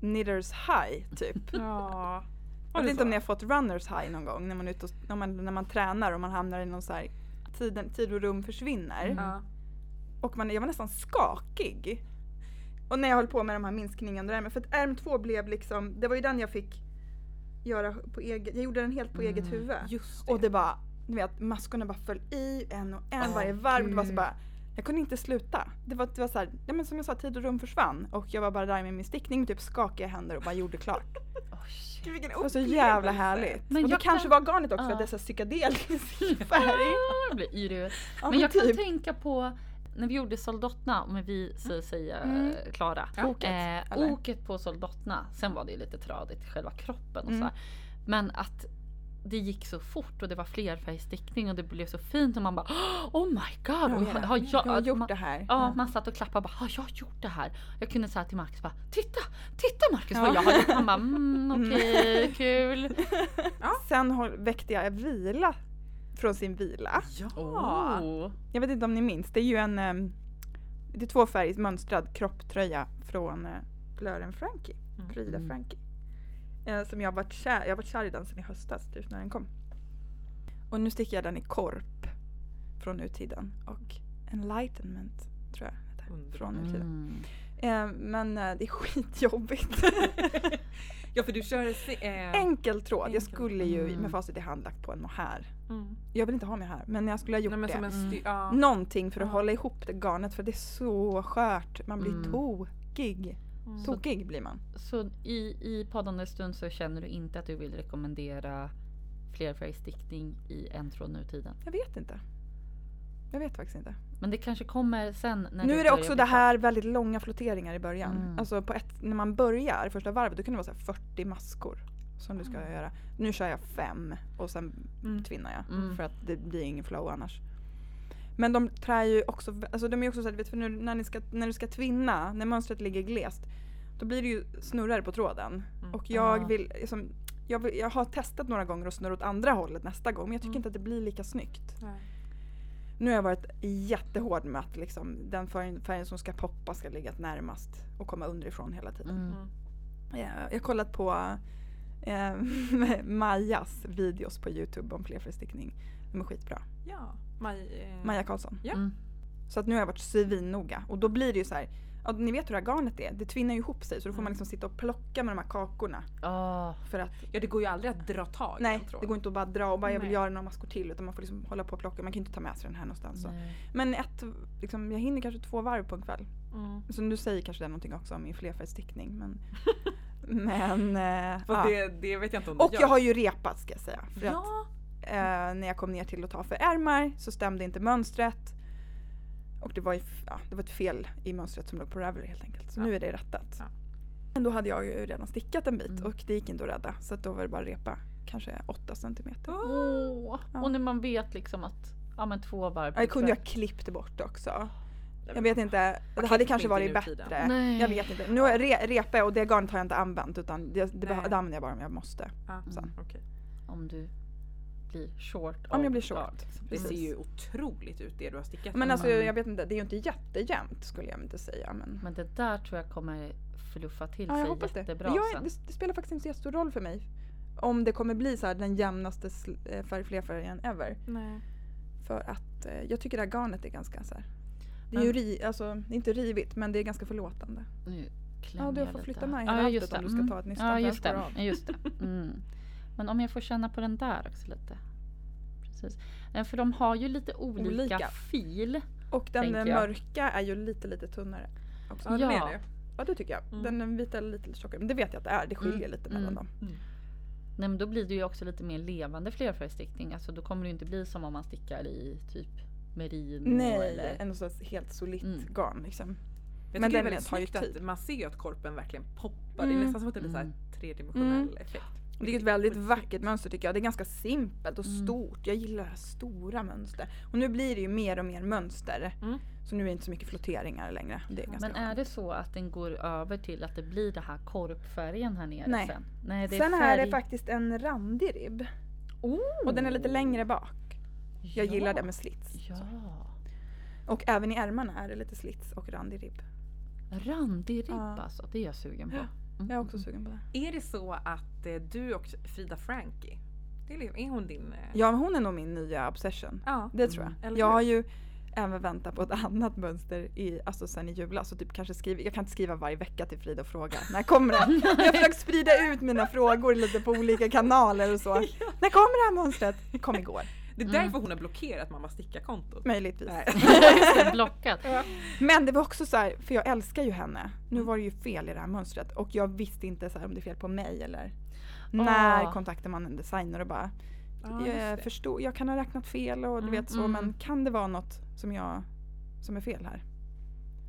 knitters high typ. Ja. Jag vet inte om ni har fått runners high någon gång när man, ute och, när man, när man tränar och man hamnar i någon så här tiden, tid och rum försvinner. Mm. Ja. Och man, jag var nästan skakig. Och när jag höll på med de här minskningarna under ärmen, för att ärm två blev liksom, det var ju den jag fick göra på eget, jag gjorde den helt på Mm, eget huvud. Just det. Och det bara, du vet maskorna bara föll i en och en Åh, varje varv. Det var så bara, jag kunde inte sluta. Det var, det var så här, ja, men som jag sa, tid och rum försvann. Och jag var bara där med min stickning med typ skakiga händer och bara gjorde klart. Gud, vilken Det var så jävla härligt. Men och det jag kanske kan- var garnet också Ja. är så psykedelisk färg. Jag blir yr i huvudet. Ja, Men jag kan typ. tänka på när vi gjorde Soldatna, om vi säger Mm. eh, Klara. Oket, Eh, oket på Soldatna, sen var det ju lite tradigt själva kroppen och Mm. så här. Men att det gick så fort och det var flerfärgstickning och det blev så fint och man bara Oh my god! Och har, har jag, jag har gjort man, det här. Ja, man satt och klappade och bara har jag gjort det här? Jag kunde säga till Marcus bara Titta! Titta Marcus vad Ja. jag har gjort! Han bara mm, okej, kul. Sen håll, väckte jag vila från sin vila. Ja. Oh. Jag vet inte om ni minns, det är ju en ehm, det är två färger mönstrad kropptröja från eh, bupplören Frankie. Mm. Frida Mm. Frankie. Eh, som jag har varit kär, jag har varit kär i den sedan i höstas typ när den kom. Och nu sticker jag den i korp från nutiden och enlightenment tror jag heter. Från nutiden. Mm. Eh, men eh, det är skitjobbigt. Ja för du kör... se- Eh, Enkel tråd. Jag Enkel. skulle ju Mm. med facit i hand lagt på en mohair. mm. Jag vill inte ha mig här men jag skulle ha gjort Nej, men det. som en sty- Mm. ja. Någonting för att hålla ihop det garnet för det är så skört. Man blir Mm. tokig. Mm. Tokig blir man. Så i, i poddande stund så känner du inte att du vill rekommendera flerfärgstickning i en tråd nutiden? Jag vet inte. Jag vet faktiskt inte. Men det kanske kommer sen när nu är det också det här väldigt långa flotteringar i början. Mm. Alltså på ett, när man börjar första varvet då kan det vara så här 40 maskor som du ska Mm. göra. Nu kör jag fem och sen Mm. tvinnar jag Mm. för att det blir ingen flow annars. Men de trär ju också, alltså de är också så att vet, för nu, när, ni ska, när du ska tvinna, när mönstret ligger glest, då blir det ju snurrar på tråden. Mm. Och jag vill, liksom, jag, vill, jag har testat några gånger att snurra åt andra hållet nästa gång men jag tycker Mm. inte att det blir lika snyggt. Nej. Nu har jag varit jättehård med att liksom, den färgen, färgen som ska poppa ska ligga närmast och komma underifrån hela tiden. Mm. Mm. Jag, jag har kollat på eh, Majas videos på Youtube om flerfärgstickning. De är skitbra. Ja. Maj, eh, Maja Karlsson. Ja. Mm. Så att nu har jag varit svinnoga och då blir det ju så här. Ja, ni vet hur det här garnet är, det tvinnar ju ihop sig så då får man Mm. liksom sitta och plocka med de här kakorna. Ah, För att, Ja det går ju aldrig att dra tag nej, det går inte att bara dra och bara jag vill Nej. göra några maskor till utan man får liksom hålla på och plocka. Man kan ju inte ta med sig den här någonstans. Så. nej. Men ett, liksom, jag hinner kanske två varv på en kväll. Mm. Så nu säger kanske det någonting också om min flerfärgstickning. Men, men Fast ja. det, det vet jag inte om det Och gör. jag har ju repat ska jag säga. För att, Ja. Eh, när jag kom ner till att ta för ärmar så stämde inte mönstret. Och det var, ja, det var ett fel i mönstret som låg på Ravelry helt enkelt. Så Ja. nu är det rättat. Ja. Men då hade jag ju redan stickat en bit Mm. och det gick inte att rädda. Så att då var det bara att repa kanske 8 centimeter. Åh, Ja. Och när man vet liksom att ja, men två varv Ja, Det kunde jag kväll. klippt bort också. Jag vet inte, det hade kanske varit bättre. Nej. Jag vet inte. Nu jag re, repar jag och det garnet har jag inte använt utan det, det, det använder jag bara om jag måste. Ja, Sen. okej. Om du blir short. Om jag blir short. Det ser ju otroligt ut det du har stickat. Men alltså Mm. jag vet inte, det är ju inte jättejämnt skulle jag inte säga. Men... Men det där tror jag kommer fluffa till Ja, jag sig hoppas det. jättebra Jag, det. Det spelar faktiskt inte så jättestor roll för mig. Om det kommer bli så här den jämnaste eh, färg flerfärgen ever. Nej. För att eh, jag tycker det här garnet är ganska så här. Det är Men- ju ri, alltså, inte rivigt men det är ganska förlåtande. Nu Ja, du får flytta här. med Ja, hela just alltet om du ska Mm. ta ett nystan. Ja, just det. Ja, just det. Mm. Men om jag får känna på den där också lite. Precis. Eh, För de har ju lite olika, Olika. fil. Och den eh, mörka är ju lite lite tunnare. Också. Ja, det Ja. är det. Ja det tycker jag. Mm. Den vita är lite, lite tjockare. Men det vet jag att det är. Det skiljer Mm. lite mellan Mm. dem. Nej, men då blir det ju också lite mer levande flerfärgstickning. Alltså då kommer det ju inte bli som om man stickar i typ merino Nej, eller... en sån helt solitt Mm. garn liksom. Jag Men tycker den det är väldigt snyggt att man ser att korpen verkligen poppar. Det Mm. är nästan som att det blir så här Mm. tredimensionell effekt. Det är ett väldigt vackert mönster tycker jag. Det är ganska simpelt och Mm. stort. Jag gillar stora mönster. Och nu blir det ju mer och mer mönster. Mm. Så nu är det inte så mycket flotteringar längre. Det är ganska Men är det så att den går över till att det blir det här korpfärgen här nere Nej. sen? Nej, det är Sen färg... är det faktiskt en randig ribb. Oh! Och den är lite längre bak. Jag Ja. gillar det med slits. Ja. Och även i ärmarna är det lite slits och randig ribb. Randig ribb Ja. alltså, det är jag sugen på. Mm. Jag är också sugen på det. Är det så att eh, du och Frida Frankie, det är, liksom- är hon din... eh, Ja, men hon är nog min nya obsession. ja. Det tror Mm. jag. Eller Jag hur? har ju även väntat på ett annat mönster i, alltså sen i julas. Så typ kanske skriva, jag kan inte skriva varje vecka till Frida och fråga när kommer det? Jag har försökt sprida ut mina frågor lite på olika kanaler och så. När kommer det här mönstret? Det kom igår. Det är Mm. därför hon har blockerat mamma sticka-kontot. Möjligtvis. Det, blockat. Men det var också så här, för jag älskar ju henne. Nu Mm. var det ju fel i det här mönstret och jag visste inte så här om det är fel på mig eller när Åh. kontaktar man en designer och bara Ja, just jag det. förstår, jag kan ha räknat fel och du Mm, vet så mm. men kan det vara något som jag som är fel här?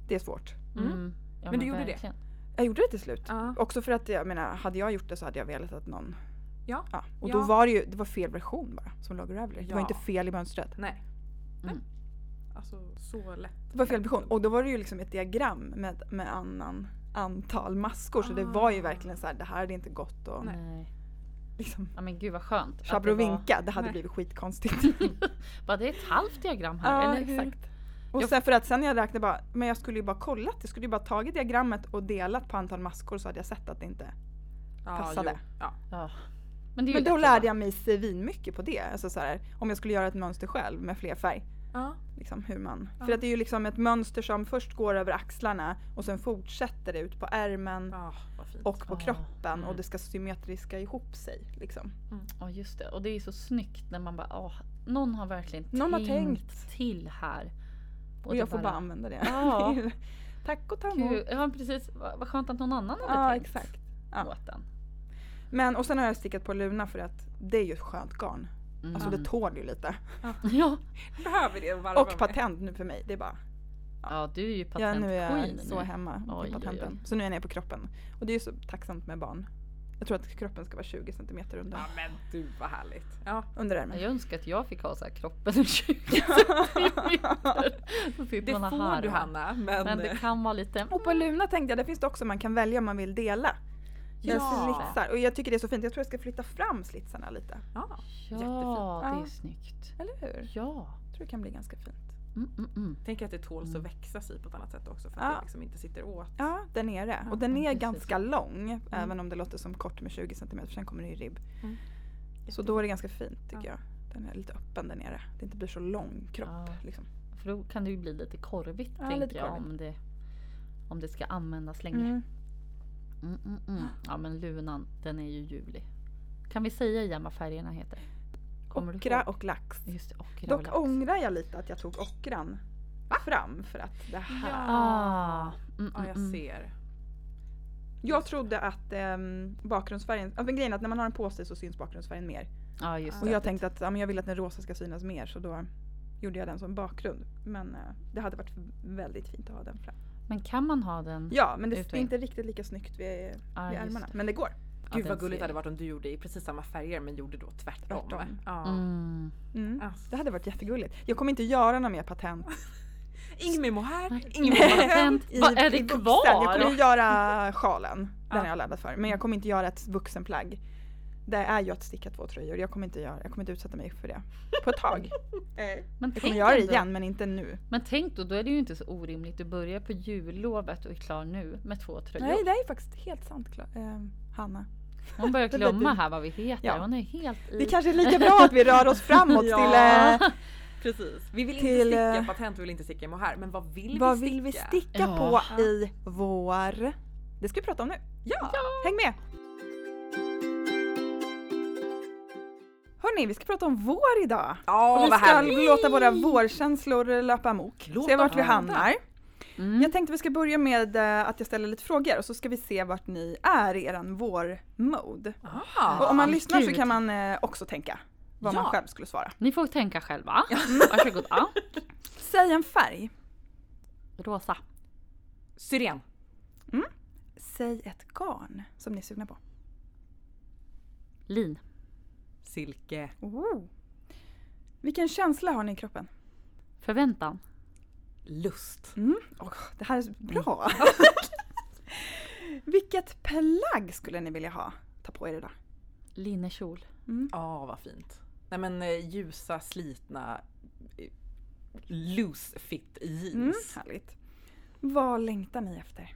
Det är svårt. Mm. Mm. Ja, Men du gjorde det? verkligen. Jag gjorde det till slut. Ja. Också för att jag menar, hade jag gjort det så hade jag velat att någon Ja. Ja, och Ja. då var det ju, det var fel version bara som låg i Ravelry. Det var Ja. inte fel i mönstret. Nej. Mm. Alltså så lätt. Det var fel version. Och då var det ju liksom ett diagram med, med annan antal maskor. Så det var ju Ah. verkligen så här, det här hade inte gått att Nej. Liksom Ja men gud vad skönt. och det var- vinka. Det hade Nej. blivit skitkonstigt. Var det ett halvt diagram här? ja, eller hur? exakt. Och Jag- sen för att sen jag räknade bara, men jag skulle ju bara kollat, jag skulle ju bara tagit diagrammet och delat på antal maskor så hade jag sett att det inte Ja, Passade. jo, Ja. Ja. Men, Men då lärde bara- jag mig svin mycket på det. Alltså så här, om jag skulle göra ett mönster själv med fler färg. Ja. Liksom hur man, Ja. För att det är ju liksom ett mönster som först går över axlarna och sen fortsätter det ut på ärmen Ah, och på Ah, kroppen och mm. det ska symmetriska ihop sig. Liksom. Ja just det. Och det är så snyggt när man bara, åh, någon har verkligen Någon har tänkt, tänkt. till här. Och, det jag får bara använda det. Ja. Tack och ta emot. Ja precis, vad, skönt att någon annan hade Ja tänkt exakt. Åt den. Men och sen har jag stickat på Luna för att det är ju ett skönt garn. Mm. Alltså det tål ju lite. ja. Behöver det varva Och med. patent nu för mig. Det är bara, ja, du är ju ja, nu är patent-queen jag så hemma Oj, på oj, patenten. oj. Så nu är jag nere på kroppen. Och det är ju så tacksamt med barn. Jag tror att kroppen ska vara 20 cm under, Ja men du vad härligt. Ja. under ärmen. Jag önskar att jag fick ha så här kroppen i 20 centimeter. Så sitter Det man får här du och- Hanna. Men, Men det kan vara lite... Och på Luna tänkte jag, det finns det också man kan välja om man vill dela. Jag Ja. slitsar och jag tycker det är så fint. Jag tror jag ska flytta fram slitsarna lite. ja. Ja, Ja. det är snyggt. Eller hur? Ja. Jag tror det kan bli ganska fint. Mm, mm, mm. Tänk att det tåls Mm. att växas i på ett annat sätt också för att Ja. det liksom inte sitter åt. Ja, där nere. Och den är precis. ganska lång. Även om det låter som kort med 20 cm. För sen kommer det i ribb. Mm. Så då är det ganska fint tycker Ja. jag. Den är lite öppen där nere. Det inte blir så lång kropp. Ja. Liksom. För då kan det ju bli lite korvigt Ja, tänker lite jag korvigt. om det, om det ska användas länge. Mm. Mm, mm. Ja men lunan, den är ju ljuvlig. Kan vi säga igen vad färgerna heter? Kommer Ockra och lax. Just det, ockra och Dock lax. ångrar jag lite att jag tog ockran fram för att det här. Ja. Mm, Ja mm, jag mm. ser. Jag trodde att um, bakgrundsfärgen, men grejen är att när man har en på sig så syns bakgrundsfärgen mer. Ja just Och det. jag tänkte att ja, men jag vill att den rosa ska synas mer så då gjorde jag den som bakgrund. Men eh, det hade varit väldigt fint att ha den fram. Men kan man ha den? Ja men det är inte riktigt lika snyggt vid, Ja, vid ärmarna. Men det går. Ja, Gud den vad gulligt det hade varit om du gjorde i precis samma färger men gjorde då tvärtom. Tvärtom. Ja. Mm. Mm. Alltså. Det hade varit jättegulligt. Jag kommer inte göra några mer patent. Ingen mer mohair, Nej. ingen mer. Patent. i- Vad är det kvar? Jag kommer göra sjalen. Den Ja. har jag laddat för. Men jag kommer inte göra ett vuxenplagg. Det är ju att sticka två tröjor. Jag kommer inte, göra, jag kommer inte utsätta mig för det. På ett tag. Men Jag kommer göra det igen men inte nu. Men tänk då, då är det ju inte så orimligt. Du börjar på jullovet och är klar nu med två tröjor. Nej det är faktiskt helt sant eh, Hanna. Hon börjar glömma här vad vi heter. Ja. Hon är helt i... Det kanske är lika bra att vi rör oss framåt Ja. till eh, Precis. Vi vill Till, inte sticka eh, patent, vi vill inte sticka mohair. Men vad vill vad vi vill vi sticka? sticka Ja. på i vår... Det ska vi prata om nu. Ja! Häng med! Hörni, vi ska prata om vår idag. Ja, och vi vad ska härligt! låta våra vårkänslor löpa amok. Låt se vart vi hamnar. Mm. Jag tänkte vi ska börja med eh, att jag ställer lite frågor och så ska vi se vart ni är i eran vår-mode. Ah, Och om man lyssnar så gud. kan man eh, också tänka vad man Ja. själv skulle svara. Ni får tänka själva. Varsågoda. Säg en färg. Rosa. Syren. Säg ett garn som ni är sugna på. Lin. Silke. Oh. Vilken känsla har ni i kroppen? Förväntan. Lust. Mm. Åh, det här är så bra! Vilket plagg skulle ni vilja ha? Ta på er idag. Linnekjol. Mm. Ja, vad fint. Nej men eh, ljusa, slitna, eh, loose fit Mm. jeans. Härligt. Vad längtar ni efter?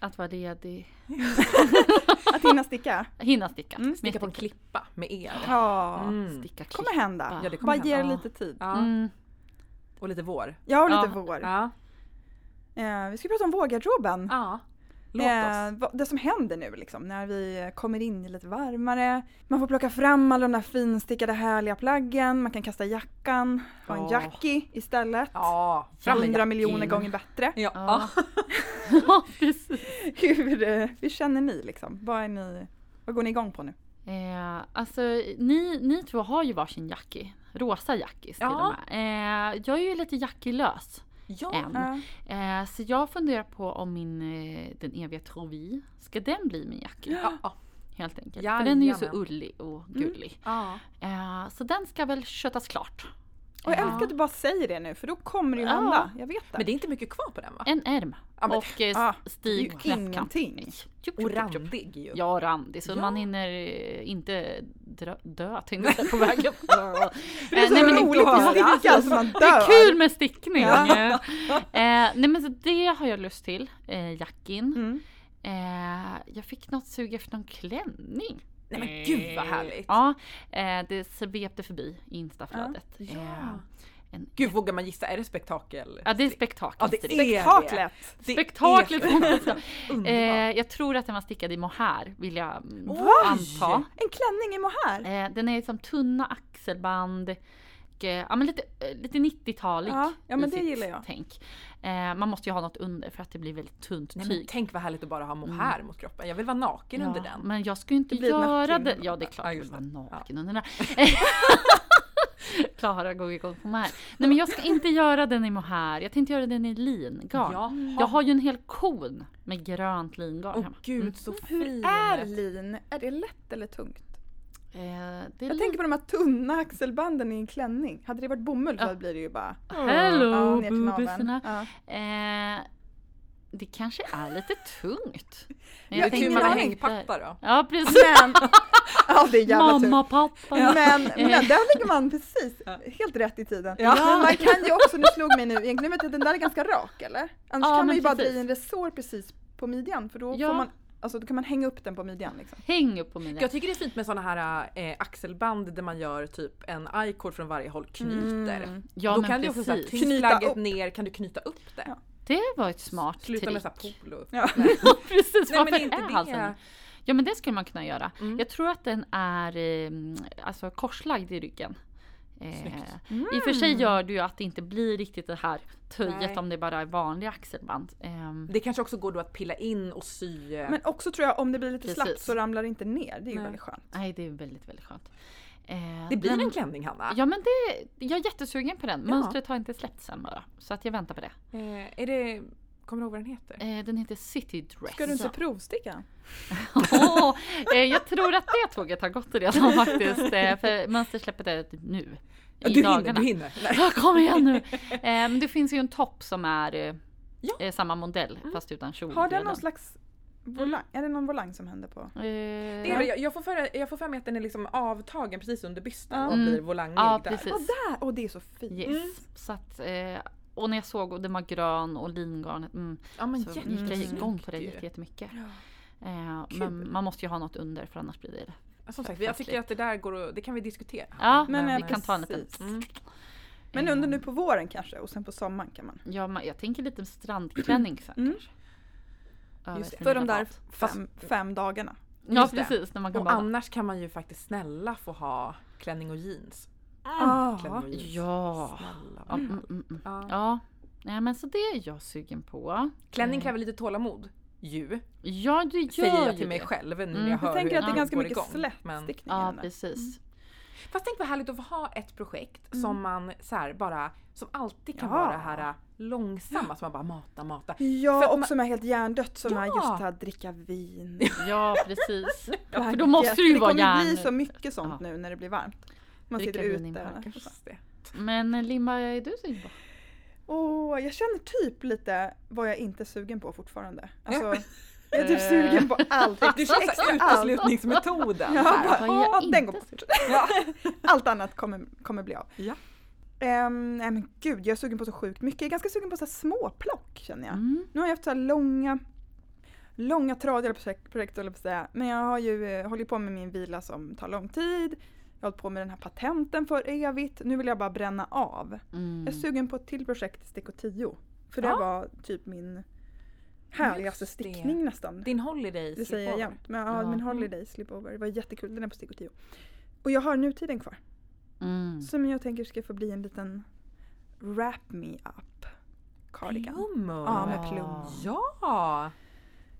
Att vara ledig. Att hinna sticka? Hinna sticka. Mm, Sticka på en klippa med er. Ja, Mm. Sticka klippa. kommer hända. Ja, det kommer Bara ge er lite tid. Ja. Mm. Och lite vår. Jag har lite Ja. vår. Ja. Eh, vi ska prata om vårgarderoben. ja. Låt Eh, oss. vad- det som händer nu liksom, när vi kommer in i lite varmare. Man får plocka fram alla de där finstickade härliga plaggen. Man kan kasta jackan, ha en Ja. jackie istället. Ja, med 100 jackin. miljoner gånger bättre. Ja. Precis. Hur, eh, hur känner ni liksom? Vad, är ni, vad går ni igång på nu? Eh, alltså ni, ni två har ju varsin jackie. Rosa jackies till Ja. och med. Eh, jag är ju lite jackielös Ja. än. Eh, så jag funderar på om min, eh, den eviga Trovi, ska den bli min jackie? Ja. ja. Helt enkelt. För den är ju så Jajamän. ullig och gullig. ja. Eh, så den ska väl köttas klart. Och jag Ja. älskar att du bara säger det nu för då kommer det ju Ja. hända. Jag vet det. Men det är inte mycket kvar på den va? En ärm. Ja, men- och eh, ah, stig det är ju ingenting. Och randig ju. Ja, randig. Så Ja. man hinner eh, inte drö- dö tänkte jag på vägen. Det är så Eh, nej, men roligt det- att sticka så man Det dör. är kul med stickning! Ja. eh, nej men så det har jag lust till, eh, jackin. Mm. Eh, jag fick något sug efter någon klänning. Nej men gud vad härligt! Ja, eh, det svepte förbi i instaflödet. Ja. Eh, en, Gud vågar man gissa, är det spektakel? ja det är spektakel. Ja, det är Spektaklet! Det Spektaklet är- eh, Jag tror att den var stickad i mohair vill jag Oj! anta. En klänning i mohair. Eh, den är som tunna axelband. Och, ja men lite, eh, lite 90-talig Ja, ja, men det gillar jag. tänk. Eh, man måste ju ha något under för att det blir väldigt tunt Nej, men tyg. tänk vad härligt att bara ha mohair mot kroppen. Jag vill vara naken under den. Men jag ska ju inte göra det. Ja det är klart Ja, jag vill vara naken under den. Klara går igång på mohair. Nej men jag ska inte göra den i mohair. Jag tänkte göra den i lingarn. Jaha. Jag har ju en hel kon med grönt lingarn Åh hemma. gud så Hur fin! är lin? Är det lätt eller tungt? Eh, Jag tänker på de här tunna axelbanden i en klänning. Hade det varit bomull så Ja. blir det ju bara... Hello Ja, ner till bubisarna. Ja. Eh, det kanske är lite tungt. Men Jag tur ingen man hängpatta då. Ja precis. Men... ja, det är jävla tur. Mamma, pappa. Men, men Eh. där ligger man precis helt rätt i tiden. Ja. Men man kan ju också, nu slog mig nu, egentligen vet jag att den där är ganska rak eller? Annars Ja, kan man ju bara precis. dra i en resår precis på midjan för då Ja. får man, alltså då kan man hänga upp den på midjan liksom. Häng upp på mina. Jag tycker det är fint med såna här eh, axelband där man gör typ en i-cord från varje håll knyter. Mm. Ja Då men kan du också precis. Knyta upp. ner kan du knyta upp det. Ja. Det var ett smart Sluta med trick. såhär polo. Ja. Ja precis, Nej, men varför inte är det. halsen? Ja men det skulle man kunna göra. Mm. Jag tror att den är eh, alltså korslagd i ryggen. Eh, Snyggt. I och för sig gör det ju att det inte blir riktigt det här töjet Nej. om det bara är vanliga axelband. Ehm, Det kanske också går då att pilla in och sy. eh, Men också tror jag om det blir lite Precis. slappt så ramlar det inte ner. Det är ju Nej. väldigt skönt. nej det är väldigt väldigt skönt. Eh, det blir men- en klänning Hanna. Ja men det, jag är jättesugen på den. Ja. Mönstret har inte släppts än bara. Så att jag väntar på det. Är det, kommer du ihåg vad den heter? Eh, den heter City Dress. Ska du inte provsticka? Åh, eh, jag tror att det tåget har gått redan faktiskt. Eh, för mönstersläppet är typ nu. Ja, I du dagarna. hinner, du hinner. Ja, kom igen nu! Eh, det finns ju en topp som är eh, Ja. eh, samma modell fast utan kjol. Har den någon slags volang? Är det någon volang som händer på? Eh, Det är, jag, jag, får för, jag får för mig att den är liksom avtagen precis under bysten Ja. och Mm. blir volangig Ja, där. precis. Ja där! Och det är så fint. Yes. Mm. Så att, eh, och när jag såg och den var grön och lingarnet, mm, Ja men så gick jag igång på det jättemycket. Ja. Eh, men man måste ju ha något under för annars blir det Ja, Som sagt, jag tycker att det där går att, det kan vi diskutera. Ja, Men, men vi eh, kan ta en liten. Mm. Men under Eh, nu på våren kanske och sen på sommaren kan man. Ja, men jag tänker lite strandklänning sen Mm. kanske. Över Just det. För de där fem, fem dagarna. Ja det. precis, när man kan Och bara... annars kan man ju faktiskt snälla få ha klänning och jeans. Ah, jeans. Ja. Snälla. Ja, mm, mm, mm. Ja. ja. Nej men så det är jag sugen på. Klänning Eh, kräver lite tålamod. Ju. Ja det gör Säger jag till mig det. själv nu Mm. när jag Jag hör Jag tänker hur att det är ganska mycket i Ja precis. fast tänk vad härligt att få ha ett projekt Mm. som man så här, bara, som alltid kan Ja. vara det här äh, långsamma, som man bara mata, mata. Ja, För och man- som är helt hjärndött som är Ja. just det här dricka vin. Ja precis. Ja, för då måste det ju vara Det kommer bli så mycket sånt Ja. nu när det blir varmt. Man sitter ute. Men eh, Limma, är du sugen på? Åh, jag känner typ lite vad jag inte är sugen på fortfarande. Alltså, Ja. jag är typ sugen på allt. Du Extra allt. uteslutningsmetoden. Ja, bara, åh, den går bort. Ja. Allt annat kommer, kommer bli av. Ja. Um, nej men gud, jag är sugen på så sjukt mycket. Jag är ganska sugen på så småplock känner jag. Mm. Nu har jag haft så här långa, långa tradiga projekt, projekt jag på att säga. Men jag har ju eh, hållit på med min vila som tar lång tid. Jag har hållit på med den här patenten för evigt. Nu vill jag bara bränna av. Mm. Jag är sugen på ett till projekt i Stick 10. För det Ja. var typ min härligaste stickning nästan. Din holiday Det säger jag jämt. Men ja, Ja. min holiday slipover. Det var jättekul. Den är på Stick 10. Och jag har nutiden kvar. Mm. Som jag tänker ska få bli en liten wrap me up cardigan. Plummer. Ja, med plum. Ja!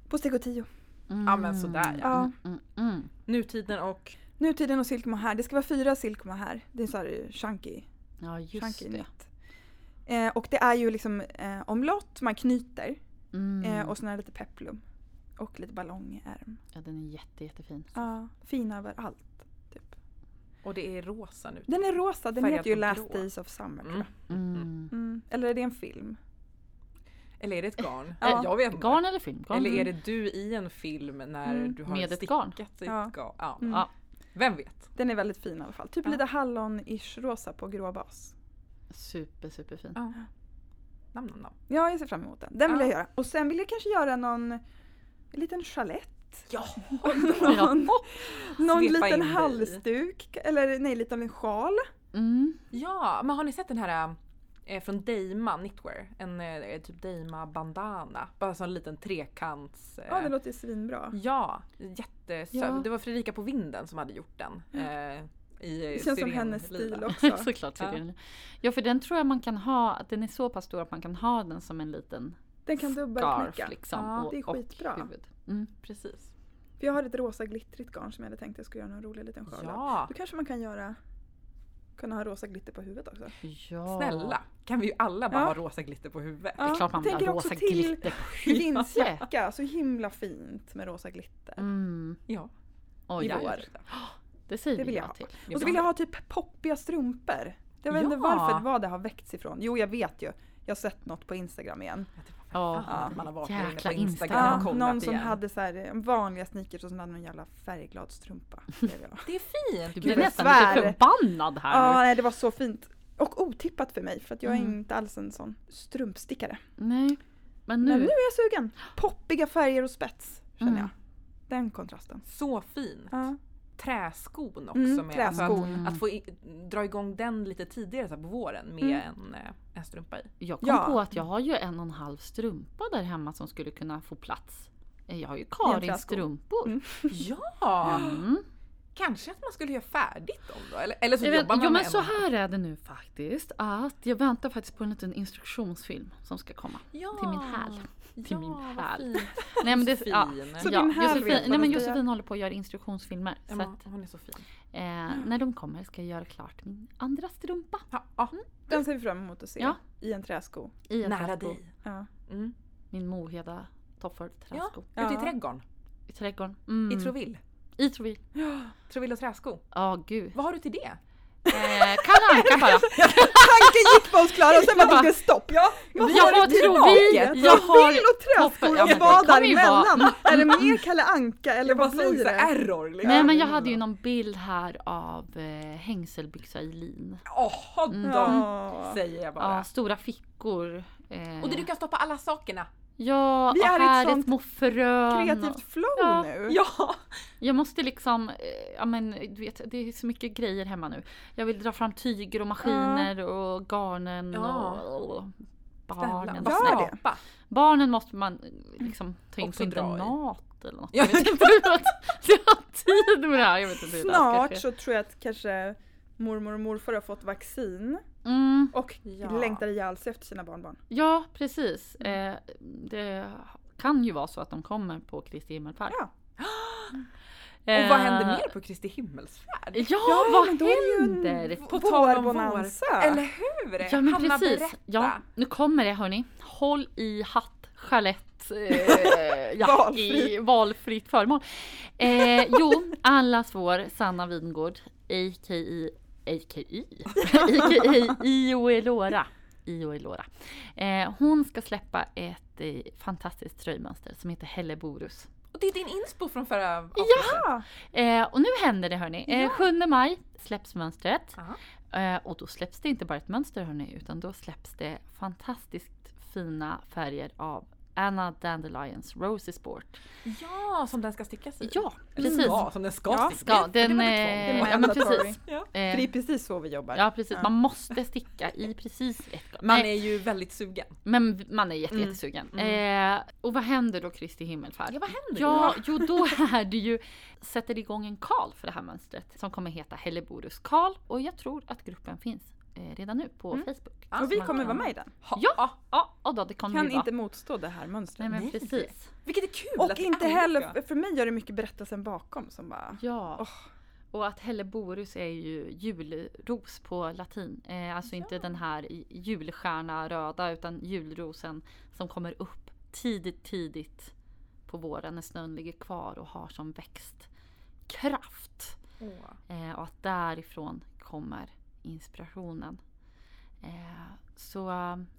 På Stick 10. Mm. Ja, men sådär, ja. Ja. Mm, mm, mm. Nutiden och Nutiden och silk mohair. Det ska vara fyra silk mohair. Det är så här chunky, Ja just chunky det. Eh, och det är ju liksom eh, omlott, man knyter Mm. eh, och sen är det lite peplum. Och lite ballongärm. Ja den är jätte, jättefin. Ja, fin överallt. Typ. Och det är rosa nu. Den är rosa, den heter ju Last grå. Days of Summer tror Mm. jag. Mm. Mm. Eller är det en film? Eller är det ett garn? Ja. Jag vet inte. Garn eller film? Garn. Eller är det du i en film när Mm. du har Med ett stickat garn? i ett Ja. garn? Ja. Mm. Vem vet? Den är väldigt fin i alla fall. Typ Ja. lite hallon-ish rosa på grå bas. Super, super fin. Ja. Nam, nam, nam. Ja, jag ser fram emot den. Den vill Ja. jag göra. Och sen vill jag kanske göra någon en liten chalett. Ja! Någon, någon liten halsduk. Eller nej, liten sjal. Mm. ja, men har ni sett den här eh, från Deima Knitwear? En eh, typ Deima bandana. Bara så en liten trekants... Eh, Ja, det låter svinbra. Ja, jättesöt. Ja. Det var Fredrika på vinden som hade gjort den. Eh, i Det känns som hennes stil också. Såklart. Ja. Ja. ja, för den tror jag man kan ha, att den är så pass stor att man kan ha den som en liten Den kan dubbelknäcka. liksom. Ja, och, det är och skitbra. huvud. Mm. Precis. För jag har ett rosa glittrigt garn som jag hade tänkt att jag skulle göra någon rolig liten sjal. Ja, Då kanske man kan göra kunna ha rosa glitter på huvudet också. Ja. snälla. Kan vi ju alla bara Ja. ha rosa glitter på huvudet? Det är klart man jag vill ha tänker rosa också till glitter på huvudet. jeansjacka. Så himla fint med rosa glitter. Mm. Ja. Oj, I ja, vår. Det säger Det vill vi jag ja ha. till. Och så vill jag ha typ poppiga strumpor. Jag vet inte Ja. varför, vad det har väckts ifrån. Jo, jag vet ju. Jag har sett något på Instagram igen. Ja. Ja, man har varit inne på Instagram och Ja, kollat någon som igen. hade så här, vanliga sneakers och så hade någon jävla färgglad strumpa. Det är fint! Du blir nästan svär. lite förbannad här Ja, det var så fint. Och otippat för mig för att jag är Mm. inte alls en sån strumpstickare. Nej. Men Men nu nu. är jag sugen. Poppiga färger och spets känner Mm. jag. Den kontrasten. Så fint! Ja. Träskon också Mm, med. Alltså att, att få i, dra igång den lite tidigare så här på våren med Mm. en, eh, en strumpa i. Jag kom Ja. på att jag har ju en och en halv strumpa där hemma som skulle kunna få plats. Eh, Jag har ju Karins strumpor. Mm. Ja! Mm. Kanske att man skulle göra färdigt dem då? Eller, eller så Jag vet, jobbar man jo med men en så här är det nu faktiskt. Att jag väntar faktiskt på en liten instruktionsfilm som ska komma. Ja. till min häl. Till min Ja, vad häl. Nej men det, ja, Fin. Så ja, din häl vet Josefin, nej, men Josefin håller på att göra instruktionsfilmer. Ja, så att, hon är så fin. eh, när de kommer ska jag göra klart min andra strumpa. Ja, ja. Den ser vi fram emot att se. Ja. I en träsko. I en Nära träsko. dig. Ja. Mm. Min Moheda Tofford träsko. Ute i Ja. trädgården. I trädgården. Mm. I Troville. I Troville. Troville och träsko. Ja gud. Vad har du till det? Eh, Kalle Anka bara. Tanken gick på oss Klara och sen bara tog det stopp. Ja, vad Jag har du naket? jag har Troville och. Ja, och men vad däremellan? Är det mer Kalle Anka eller Jag vad blir det? error liksom. Nej men jag hade ju någon bild här av eh, hängselbyxa i lin. Åh, de Ja. säger jag bara. Ja, stora fickor. Eh, Och du kan stoppa alla sakerna. Ja, Vi och är i ett här är sånt små frön. Kreativt flow Ja. nu. Ja! Jag måste liksom, eh, ja men du vet, det är så mycket grejer hemma nu. Jag vill dra fram tyger och maskiner och garnen Ja. och, barnen. bara Gör det. Barnen måste man liksom ta in på internat eller något. Ja. Jag vet inte hur jag har tid med det här. Jag vet inte hur det här ska Snart ske. så tror jag att kanske mormor och morfar har fått vaccin Mm, och Ja. längtar ihjäl sig efter sina barnbarn. ja, precis. Eh, det kan ju vara så att de kommer på Kristi himmelfärd. Ja. Och vad händer Eh, mer på Kristi himmelsfärd? Ja, Ja, vad händer? På tal om vår. Vårbonanza. Eller hur? Ja men Hanna, precis. berätta. Ja, nu kommer det hörni. Håll i hatt, chalett, eh, ja, Valfri. i valfritt föremål. Eh, jo, allas vår Sanna Wingård, a.k.i. a.k.i. Io Elora. Io Elora. Eh, hon ska släppa ett eh, fantastiskt tröjmönster som heter Helleborus. Och det är din inspo från förra avsnittet. Ja! Eh, och nu händer det hörni. Eh, 7 maj släpps mönstret. Eh, och då släpps det inte bara ett mönster hörni, utan då släpps det fantastiskt fina färger av Anna Dandelions Rosy Sport. Ja, som den ska stickas i. Ja, precis. Ska, som den ska Ja, stickas. Ska, Det- det den, eh. Det är ja men mandatory. precis. Ja. Eh, För det är precis så vi jobbar. ja precis, Ja. man måste sticka i precis ett garn. Man Nej, är ju väldigt sugen. Men man är jätte, Mm. jättesugen. Mm. Eh, och vad händer då Kristi himmelfärd? Ja, vad händer Ja, då? jo då är det ju, sätter igång en call för det här mönstret som kommer heta Helleborus call och jag tror att gruppen finns eh, redan nu på Mm. Facebook. Ja, Och vi kommer kan- vara med i den. Ha, Ja. ja. Ja, och då det kommer Kan vi vara. inte motstå det här mönstret. Nej men Nej. precis. Vilket är kul Och inte heller, för- mig gör det mycket berättelsen bakom som bara... Ja. Åh. Och att Helleborus är ju julros på latin. Eh, alltså inte den här julstjärna röda utan julrosen som kommer upp tidigt tidigt på våren när snön ligger kvar och har som växtkraft. Åh. Eh, och att därifrån kommer inspirationen. Eh, så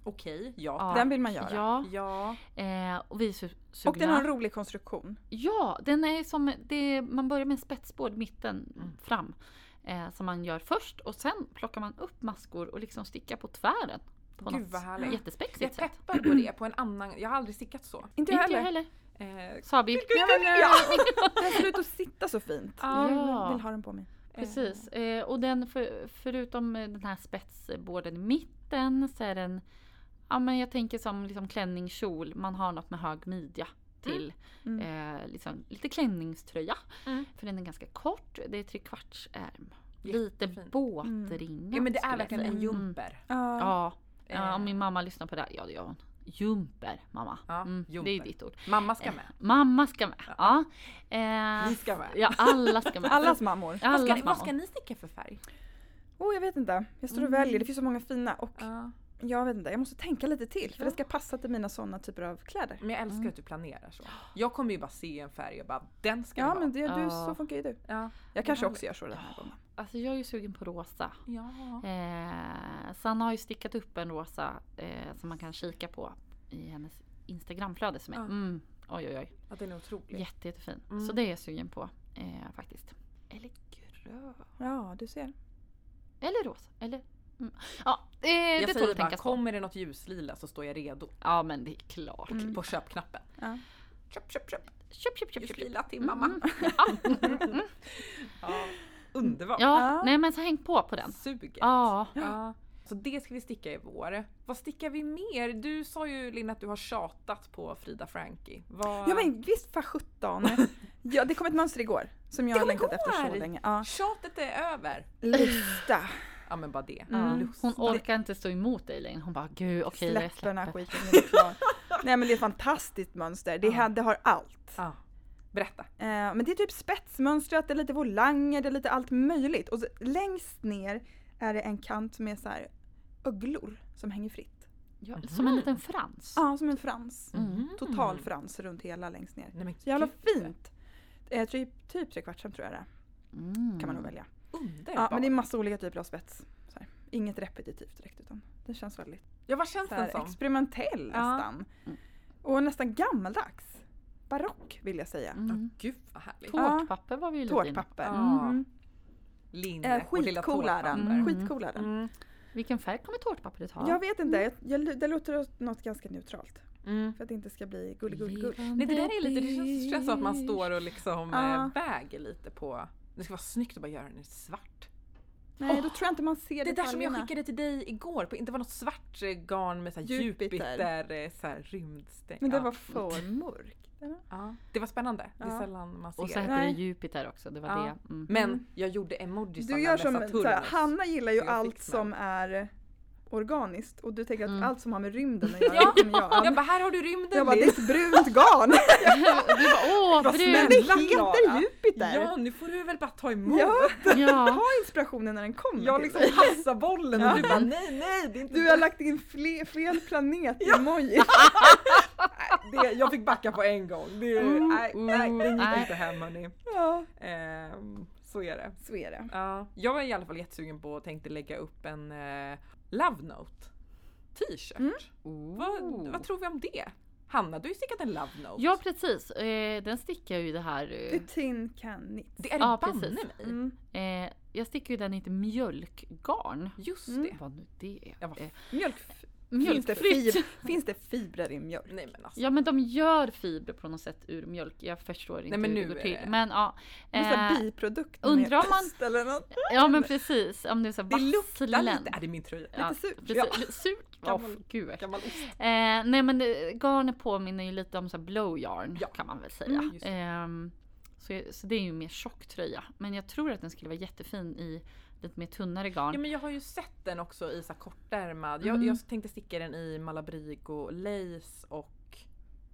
Okej, ja, ja. Den vill man göra. Ja, Ja. eh, och vi sugna. Och den har en rolig konstruktion. Ja, den är som, det, man börjar med en spetsbord i mitten Mm. fram. Eh, som man gör först och sen plockar man upp maskor och liksom stickar på tvären. På Gud, något vad härligt. Jag jättespexigt sätt. peppar på det på en annan, jag har aldrig stickat så. Inte jag jag heller. heller. Eh, Sabi. Ja, men, eh, Den ser ut att sitta så fint. Ja. Jag vill ha den på mig. Precis. Eh, och den för, förutom eh, den här spetsborden i mitten så är den Ja men jag tänker som liksom klänningskjol. Man har något med hög midja till. Mm. Eh, liksom, lite klänningströja. Mm. För den är ganska kort. Det är trekvartsärm. Lite båtringat. Ja men det är verkligen en säga. jumper. Ja. Ja. Eh. min mamma lyssnar på det här. Ja det gör hon. Jumper mamma. Ja, Mm, Det är ditt ord. Mamma ska med. Mamma ska med. Ja. Eh, Ni ska med. Ja alla ska med. Allas mammor. Vad ska, Allas ni, vad ska ni sticka för färg? Oh, jag vet inte. Jag står och Mm. väljer. Det finns så många fina. Och Ja. jag vet inte, jag måste tänka lite till. För Ja. det ska passa till mina sådana typer av kläder. Men jag älskar Mm. att du planerar så. Jag kommer ju bara se en färg och bara den ska Ja det men vara. det, du, Ja. så funkar ju du. Ja. Jag kanske också gör så den här gången. Alltså jag är ju sugen på rosa. Ja. Eh, Sanna har ju stickat upp en rosa eh, som man kan kika på i hennes Instagramflöde som är mm, oj oj oj ja, den är otrolig. jätte, jättefin. Mm. Så det är jag sugen på eh, faktiskt. Eller grön. Ja, du ser. Eller rosa. Eller mm. Ja, eh, Jag det tål säger att bara, kommer det något ljuslila så står jag redo. Ja men det är klart. Mm. På köpknappen. Ja. Köp, köp, köp. Köp, köp, köp, köp. Ljuslila till Mm, mamma. mm. Ja. Ja. Underbart. ja, Ja. nej men så häng på på den. Suget. Ja. Ja. Så det ska vi sticka i vår. Vad stickar vi mer? Du sa ju Linn att du har tjatat på Frida Frankie. Vad... Ja men visst för sjutton. Ja, det kom ett mönster igår. Som jag har längtat efter så länge. Ja. Tjatet är över. Lusta. Ja men bara det. Mm. Hon orkar inte stå emot dig längre. Hon bara gud okej jag Släpp den här släpper. skiten. Nej men det är ett fantastiskt mönster. Det, Ja. här, det har allt. Ja. Berätta. Eh, men det är typ spetsmönstrat, det är lite volanger, det är lite allt möjligt. Och så, längst ner är det en kant med så här öglor som hänger fritt. Ja, som en liten frans. Ja, som en frans. Mm. Total frans runt hela längst ner. Nej, men Så jävla gud. fint. Eh, typ, typ trekvartsarm tror jag det är. Mm. Kan man nog välja. Ja, men det är massa olika typer av spets. Så här. Inget repetitivt direkt utan det känns väldigt Ja vad känns så den här, som? experimentell Ja. nästan. Mm. Och nästan gammaldags. Barock vill jag säga. Mm. Gud vad härligt. Tårtpapper var vi ju lite inne på. Tårtpapper. Mm. Linn Eh, och lilla tårtpapper. Mm. Skitcool är den. Mm. Vilken färg kommer tårtpappret ha? Jag vet inte, jag, jag, det låter åt något ganska neutralt. Mm. För att det inte ska bli gulligulligull. Nej det där är lite, det känns, känns som att man står och liksom Ja. eh, väger lite på det ska vara snyggt att bara göra den i svart. Nej, då tror jag inte man ser Det där som jag detaljerna. skickade till dig igår, på, det var något svart eh, garn med så här Jupiter. Jupiter, eh, så här rymdstäng. Men det var för mörkt. Ja. Det var spännande, det är Ja. sällan man ser Och så heter det. det. Jupiter också, det var Ja. det. Mm. Men Mm. jag gjorde emojisarna Du gör som, såhär, Hanna gillar ju allt som är organiskt och du tänker att Mm. allt som har med rymden att göra, Ja, det kommer jag. Jag bara, här har du rymden Jag bara, det är ett brunt garn! du bara åh Vad brun! Men det heter. Jupiter! Ja, nu får du väl bara ta emot. Ja, Ja. ta inspirationen när den kommer Jag liksom passar bollen och Ja. du bara nej, nej, det är inte Du har lagt in fle, fel planet i emoji. Det. Jag fick backa på en gång. Det, Mm. nej, nej, det gick Nej. inte hem hörni. Ja, Ehm, så är det. så är det. Ja, jag var i alla fall jättesugen på och tänkte lägga upp en eh, Love Note t-shirt. Mm. Vad, vad tror vi om det? Hanna, du har ju stickat en Love Note. Ja precis, eh, den stickar jag ju det här. The Eh, Tin Can Knits. Det är det Ja, banne precis. mig. Mm. eh, jag stickar ju den i ett mjölkgarn. Just Mm. det. Vad nu det är. Var Eh, Mjölk, finns, det mjölkfritt. fib, finns det fibrer i mjölk? Nej men alltså. Ja men de gör fibrer på något sätt ur mjölk. Jag förstår inte men hur nu det går är till. det- Men ja. Eh, biprodukt undrar om man- ost eller något. ja men precis. Om det är så Det luktar lite, är det min tröja? Ja, Lite surt. Precis, Ja. surt. Gammal- Oh, gud. Eh, Gammal ost. nej men det, garnet påminner ju lite om så här blow yarn Ja. kan man väl säga. Mm, det. Ehm, så, så det är ju mer tjock tröja. Men jag tror att den skulle vara jättefin i lite mer tunnare garn. Ja men jag har ju sett den också i så kortärmad. Jag, Mm. jag tänkte sticka den i Malabrigo lace och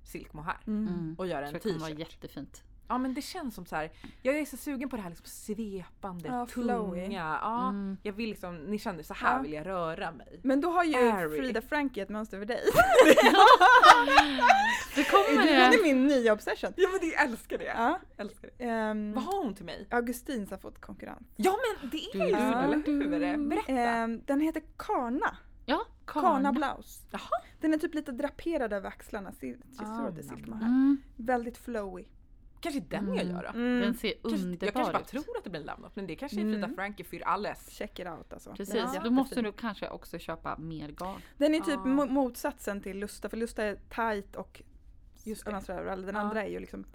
silkmohair. Mm. Mm. Och göra Jag en tror det kommer vara t-shirt. jättefint. Ja men det känns som så här. jag är så sugen på det här liksom svepande, Ja, tunga. Ja, Mm. Jag vill liksom, ni kände så här Ja. vill jag röra mig. Men då har ju Airy. Frida Frankie ett mönster för dig. Det kommer Hon det. är min nya obsession. Ja men det, jag älskar det. Ja. Älskar det. ehm, Vad har hon till mig? Augustins har fått konkurrens. Ja men det är ju Du, så, eller du. hur? Berätta. Ehm, den heter Karna. Ja, Kana blouse. Jaha. Den är typ lite draperad över axlarna. Ser, Ah, det här. Mm, Väldigt flowy. Kanske den jag gör då. Mm. den ser Kanske, underbar jag kanske bara ut. tror att det blir note, men det kanske är Frida Mm. Frankie för alles. Check it out alltså. Precis, är då måste du kanske också köpa mer garn. Den är typ Ah. mo- motsatsen till Lusta, för Lusta är tight och Just det. överallt. Den Ja. andra är ju liksom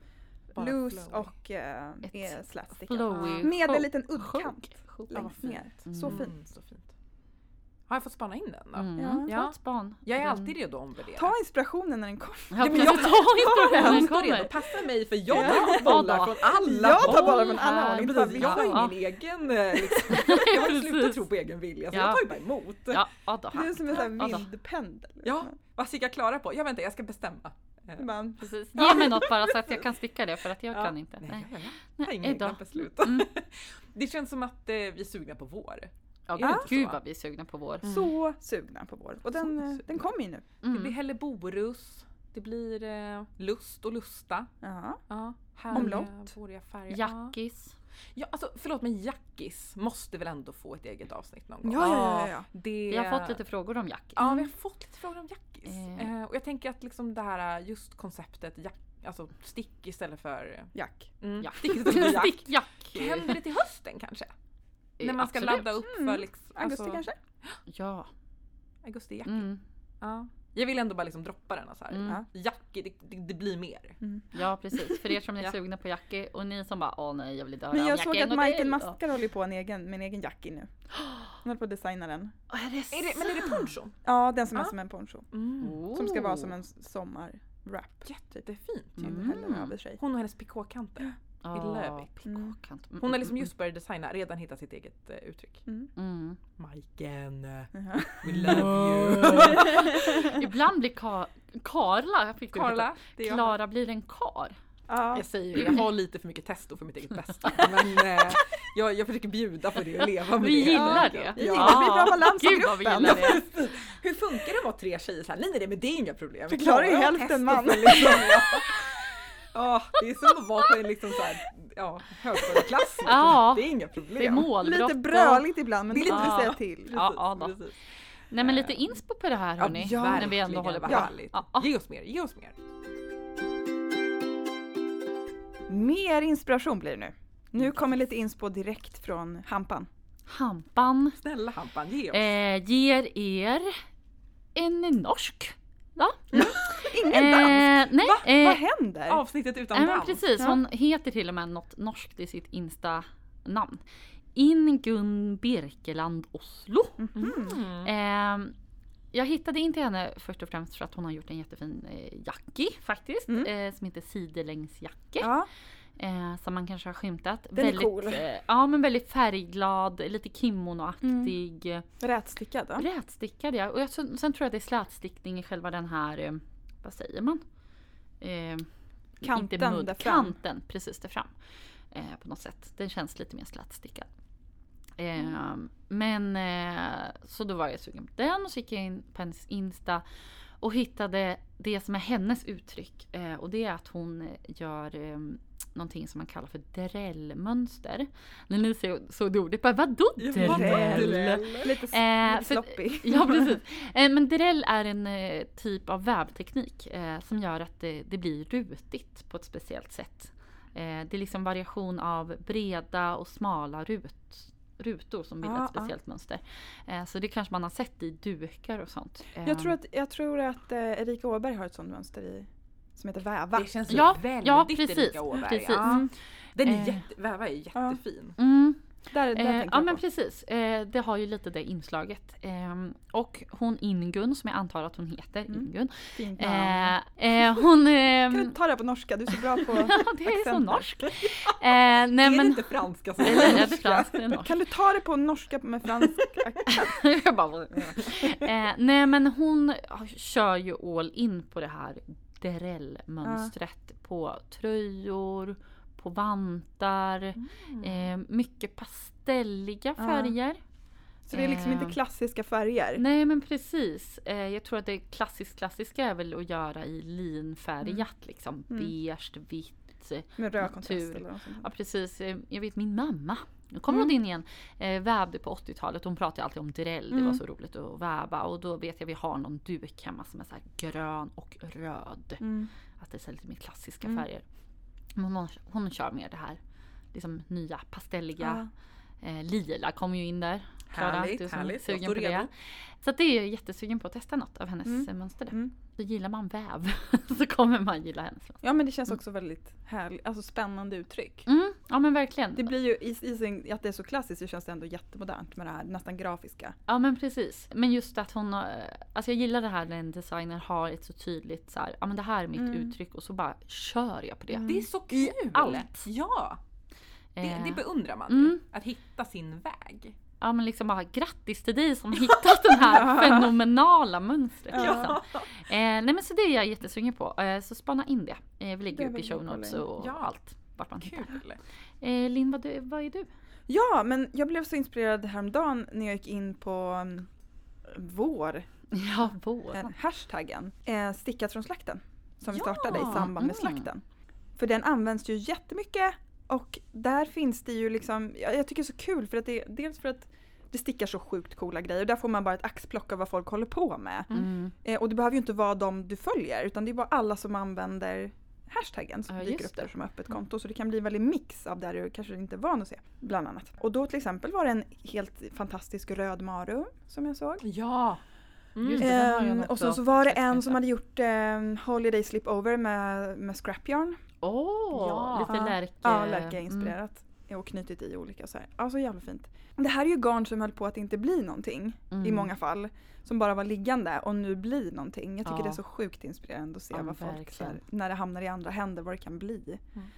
Bara loose flowy. och Ett är. Flowy Med en liten uddkant längst ner. fint. Så Mm. fint. Så fint. Har jag fått spana in den då? Mm. Ja. Ja. Span. Jag är alltid redo att omvärdera. Ta inspirationen när den kommer. Ja, men jag- Ta inspirationen när den kommer. Passa mig för jag Ja. tar bollar från alla Jag tar bollar från alla håll. inte Precis, jag har vissa. ingen egen, eh, liksom, jag har ju slutat tro på egen vilja så Ja. jag tar ju bara emot. Ja, ja då. Du är som en sån Ja här då. vildpendel. Ja, vad ska jag klara på? Jag väntar, jag ska bestämma. Eh, Man, Precis. Ge mig något bara så att jag kan sticka det för att jag ja. kan inte. Nej, Nej. jag Nej, inga egna idag. beslut. Mm. Det känns som att eh, vi är sugna på vår. Ja, det inte gud vad vi är sugna på vår. Så sugna på vår. Och den, eh, den kommer ju nu. Det blir Mm. helleborus, det blir eh, lust och lusta. Ja. Ja, Omlott. våriga färger. Jackis. Ja, alltså förlåt men Jackis måste väl ändå få ett eget avsnitt någon gång? Ja, ja, ja, ja. Det... Vi har fått lite frågor om Jackis. Ja, vi har fått lite frågor om Jackis. Eh, och jag tänker att liksom det här just konceptet jack, alltså stick istället för Jack. mm, Jack. stick istället för jack. Stickjack. Händer det till hösten kanske? Eh, När man ska absolut. ladda upp för Mm. liksom, Augusti alltså, kanske? Ja. Augusti Jackie. Mm. Ja. Jag vill ändå bara liksom droppa den så här. Mm. Ja. Jackie, det, det, det blir mer. Mm. Ja precis, för er som är Ja. sugna på Jackie och ni som bara åh nej jag vill dö Men om jag såg Jackie att Michael till." Maskar håller på en egen, med en egen Jackie nu. Han håller på att designa den. Ja. Är det Är det, men är det poncho? Ja, den som är Ja. som en poncho. Mm. Som ska vara Oh. som en sommar-wrap. Jättefint ju. Mm. Heller över sig. Hon och hennes pikåkanter. It. pikåkant. Mm, Hon har mm, liksom mm, just börjat designa, redan hittat sitt eget eh, uttryck. Mm. Majken, Jaha. we love you. Ibland blir Ka- Karla, fick Karla. Klara blir en kar. Ja. Jag säger ju, jag har lite för mycket testo för mitt eget bästa. Men eh, jag, jag försöker bjuda på det och leva med Vi det. gillar det. Vi gillar- det blir bra balans Gud vad vi gillar det. Hur funkar det att vara tre tjejer så här? Nej nej nej, men det är inga problem. För Klara är Klara har hälften man. för Liksom, ja. Ja, det är som att vara på en liksom så här, ja, högstadieklass. Liksom. Ja. Det är inga problem. Det är målbrott. Lite bröligt ibland men det är lite Ja. säga till. Ja, ja då. Precis. Nej men lite inspo på det här hörni. ja, när vi ändå håller på. Ja, ja. Ge oss mer, ge oss mer. Mer inspiration blir det nu. Nu kommer lite inspo direkt från Hampan. Hampan Snälla Hampan, ge oss. eh, ger er en norsk. Ja. Ingen dans! Eh, nej, Va? eh, Vad händer? Avsnittet utan men dans. precis, Ja. hon heter till och med något norskt i sitt Insta-namn. Ingun Birkeland Oslo. Mhm. Eh, jag hittade in till henne först och främst för att hon har gjort en jättefin eh, jacki faktiskt. Mm. Eh, som heter sidelängsjacke. Ja, Eh, som man kanske har skymtat. Den är väldigt, cool. Eh, ja men väldigt färgglad, lite kimonoaktig. Mm. Rätstickad då. Rätstickad ja. Och jag, sen, tror jag att det är slätstickning i själva den här, eh, vad säger man? Eh, Kanten inte där mudd, fram. kanten precis där fram. Eh, på något sätt. Den känns lite mer slätstickad. Mm. Men eh, så då var jag sugen på den och så gick jag in på hennes Insta och hittade det som är hennes uttryck. Eh, och det är att hon eh, gör eh, någonting som man kallar för drällmönster. När ni såg, såg det ordet, bara vadå dräll? Lite, Eh, lite sloppy. Ja precis. Eh, men dräll är en eh, typ av vävteknik eh, som gör att det, det blir rutigt på ett speciellt sätt. Eh, det är liksom variation av breda och smala rut, rutor som bildar Ja, ett speciellt mönster. Eh, så det kanske man har sett i dukar och sånt. Eh, Jag tror att, jag tror att eh, Erika Åberg har ett sånt mönster i, som heter Väva. Det känns Ja, väldigt ja, precis, Erika Åberg. precis. Ja. Den är Eh. jätte, Väva är jättefin. Mm, Där, där Eh, ja men på. precis, eh, det har ju lite det inslaget. Eh, och hon Ingun som jag antar att hon heter, Mm. Ingun. Fint namn. Eh, eh, hon... ehm, Kan du ta det på norska? Du är så bra på Ja, det är så accenter. norskt. Eh, nej är det men... inte franska som Eller är det franskt? Det är. Kan du ta det på norska med fransk accent? Bara, eh, nej men hon kör ju all in på det här Derell-mönstret på tröjor, på vantar, eh, mycket pastelliga Ja. färger. Så det är liksom inte Eh, klassiska färger? Nej men precis. Eh, jag tror att det klassiskt klassiska är väl att göra i linfärgat liksom. Mm. Beige, vitt. Med röd kontrast eller något sånt. Ja precis. Eh, Jag vet min mamma. Nu kommer Mm. hon in igen. Eh, vävde på 80-talet. Hon pratade alltid om dräll. Det var Mm. så roligt att väva. Och då vet jag vi har någon duk hemma som är så grön och röd. Mm. Att det är lite mer klassiska Mm. färger. Men hon, hon kör mer det här liksom nya pastelliga. Eh, lila kom ju in där. Klara, Härligt, du som är härligt. Sugen på det. Så det är jag jättesugen på att testa något av hennes Mm. eh, mönster. där. Mm. Så gillar man väv så kommer man gilla hennes mönster. Ja men det känns också väldigt härligt, alltså spännande uttryck. Mm, ja men verkligen. Det blir ju, i, i sin, att det är så klassiskt så känns det ändå jättemodernt med det här nästan grafiska. Ja men precis. Men just att hon har, alltså jag gillar det här när en designer har ett så tydligt så här, ja men det här är mitt Mm. uttryck och så bara kör jag på det. Mm. Det är så kul! I allt. Ja! Det, Eh, det beundrar man Mm. ju. Att hitta sin väg. Ja men liksom bara grattis till dig som hittat den här fenomenala mönstret. Ja. Liksom. Eh, nej men så det är jag jättesugen på. Eh, så spana in det. Eh, vi lägger Det upp i show notes och Ja. allt. Vart man hittar. Kul! Eh, Linn vad, du, vad är du? Ja men jag blev så inspirerad häromdagen när jag gick in på um, vår, Ja, vår. eh, hashtaggen, eh, stickat från slakten. Som vi Ja, startade i samband med mm. slakten. För den används ju jättemycket och där finns det ju liksom, jag, jag tycker det är så kul för att det, dels för att det stickar så sjukt coola grejer och där får man bara ett axplock av vad folk håller på med. Mm. Eh, och det behöver ju inte vara de du följer utan det är bara alla som använder hashtaggen som Ja, dyker upp där det. som öppet konto. Så det kan bli en väldig mix av där du kanske inte är van att se. Bland annat. Och då till exempel var det en helt fantastisk röd maru som jag såg. Ja! Mm. Just det, den Ehm, och så, så var det en som hade gjort um, Holiday Slipover med, med scrapyarn. Åh, Ja. lite Ja. lärke. Ja, Lärka-inspirerat. Och knutit i olika så här. Ja, så jävla fint. Det här är ju garn som höll på att inte bli någonting Mm. i många fall. Som bara var liggande och nu blir någonting. Jag tycker Ja. det är så sjukt inspirerande att se Ja, vad folk, så här, när det hamnar i andra händer, vad det kan bli. Mm.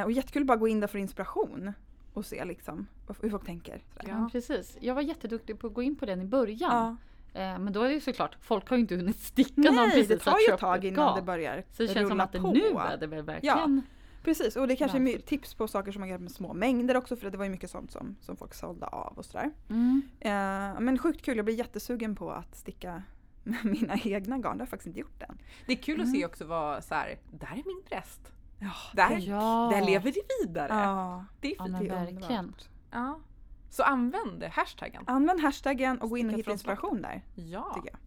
Eh, och jättekul att bara gå in där för inspiration och se liksom hur folk tänker. Sådär. Ja, precis. Jag var jätteduktig på att gå in på den i början. Ja. Eh, men då är det ju såklart, folk har ju inte hunnit sticka någon Nej, precis det tar ju ett tag innan det börjar Så det känns som att det på. nu är det väl verkligen. Precis, och det kanske är tips på saker som man gör med små mängder också för det var ju mycket sånt som, som folk sålde av och sådär. Mm. Eh, men sjukt kul, jag blir jättesugen på att sticka med mina egna garn. Det har jag faktiskt inte gjort än. Det är kul att Mm. se också vad så här, där är min rest. Ja, Där. Ja. där lever det vidare. Ja, Det är Ja, fint. är verkligen. Ja. Så använd hashtaggen. Använd hashtaggen och gå in och hitta inspiration där. Ja. Tycker jag.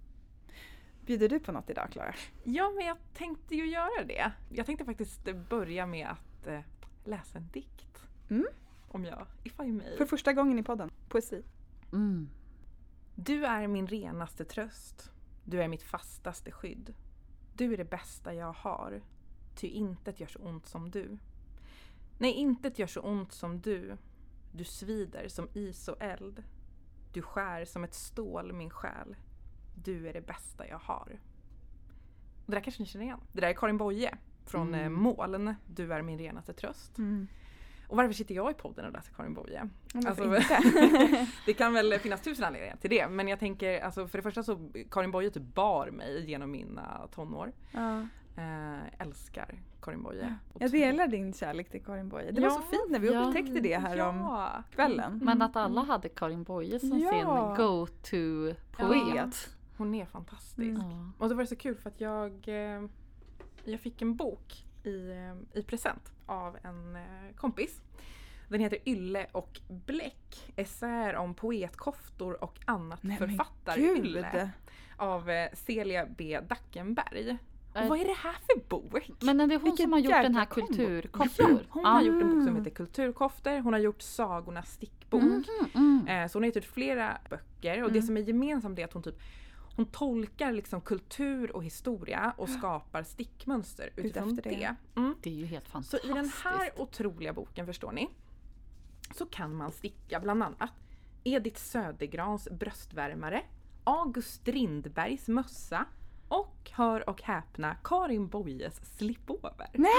Bjuder du på något idag Klara? ja, men jag tänkte ju göra det. Jag tänkte faktiskt börja med att eh, läsa en dikt. Mm. Om jag, if I may. För första gången i podden. Poesi. Mm. Du är min renaste tröst. Du är mitt fastaste skydd. Du är det bästa jag har. Ty intet gör så ont som du. Nej, intet gör så ont som du. Du svider som is och eld. Du skär som ett stål min själ. Du är det bästa jag har. Det där kanske ni känner igen. Det där är Karin Boye från Mm. eh, Moln. Du är min renaste tröst. Mm. Och varför sitter jag i podden och läser Karin Boye? Alltså-? Det kan väl finnas tusen anledningar till det. Men jag tänker, alltså för det första så Karin Boye typ bar mig genom mina tonår. ja. Eh, älskar Karin Boye. Jag delar din kärlek till Karin Boye. Det var Ja, så fint när vi ja. upptäckte det här om ja. kvällen. Men att alla hade Karin Boye som Ja. sin go-to poet. Ja. Hon är fantastisk. Mm. Och då var det så kul för att jag, eh, jag fick en bok i, eh, i present av en eh, kompis. Den heter Ylle och Bläck. Essäer om poetkoftor och annat Nej, författar-Ylle. Av Celia B Dackenberg. Och vad är det här för bok? Men är det hon Vilken som har gjort den här kulturkoftor? Ja, hon har Ja. gjort en bok som Mm. heter Kulturkoftor. Hon har gjort Sagornas stickbok. Mhm, mm. Eh, Så hon har gett ut flera böcker och det Mm. som är gemensamt är att hon typ hon tolkar liksom kultur och historia och skapar stickmönster utifrån Utefter det. det. Mm. Det är ju helt Så fantastiskt. i den här otroliga boken förstår ni så kan man sticka bland annat Edith Södergrans bröstvärmare, August Strindbergs mössa och, hör och häpna, Karin Boyes slipover. Nej!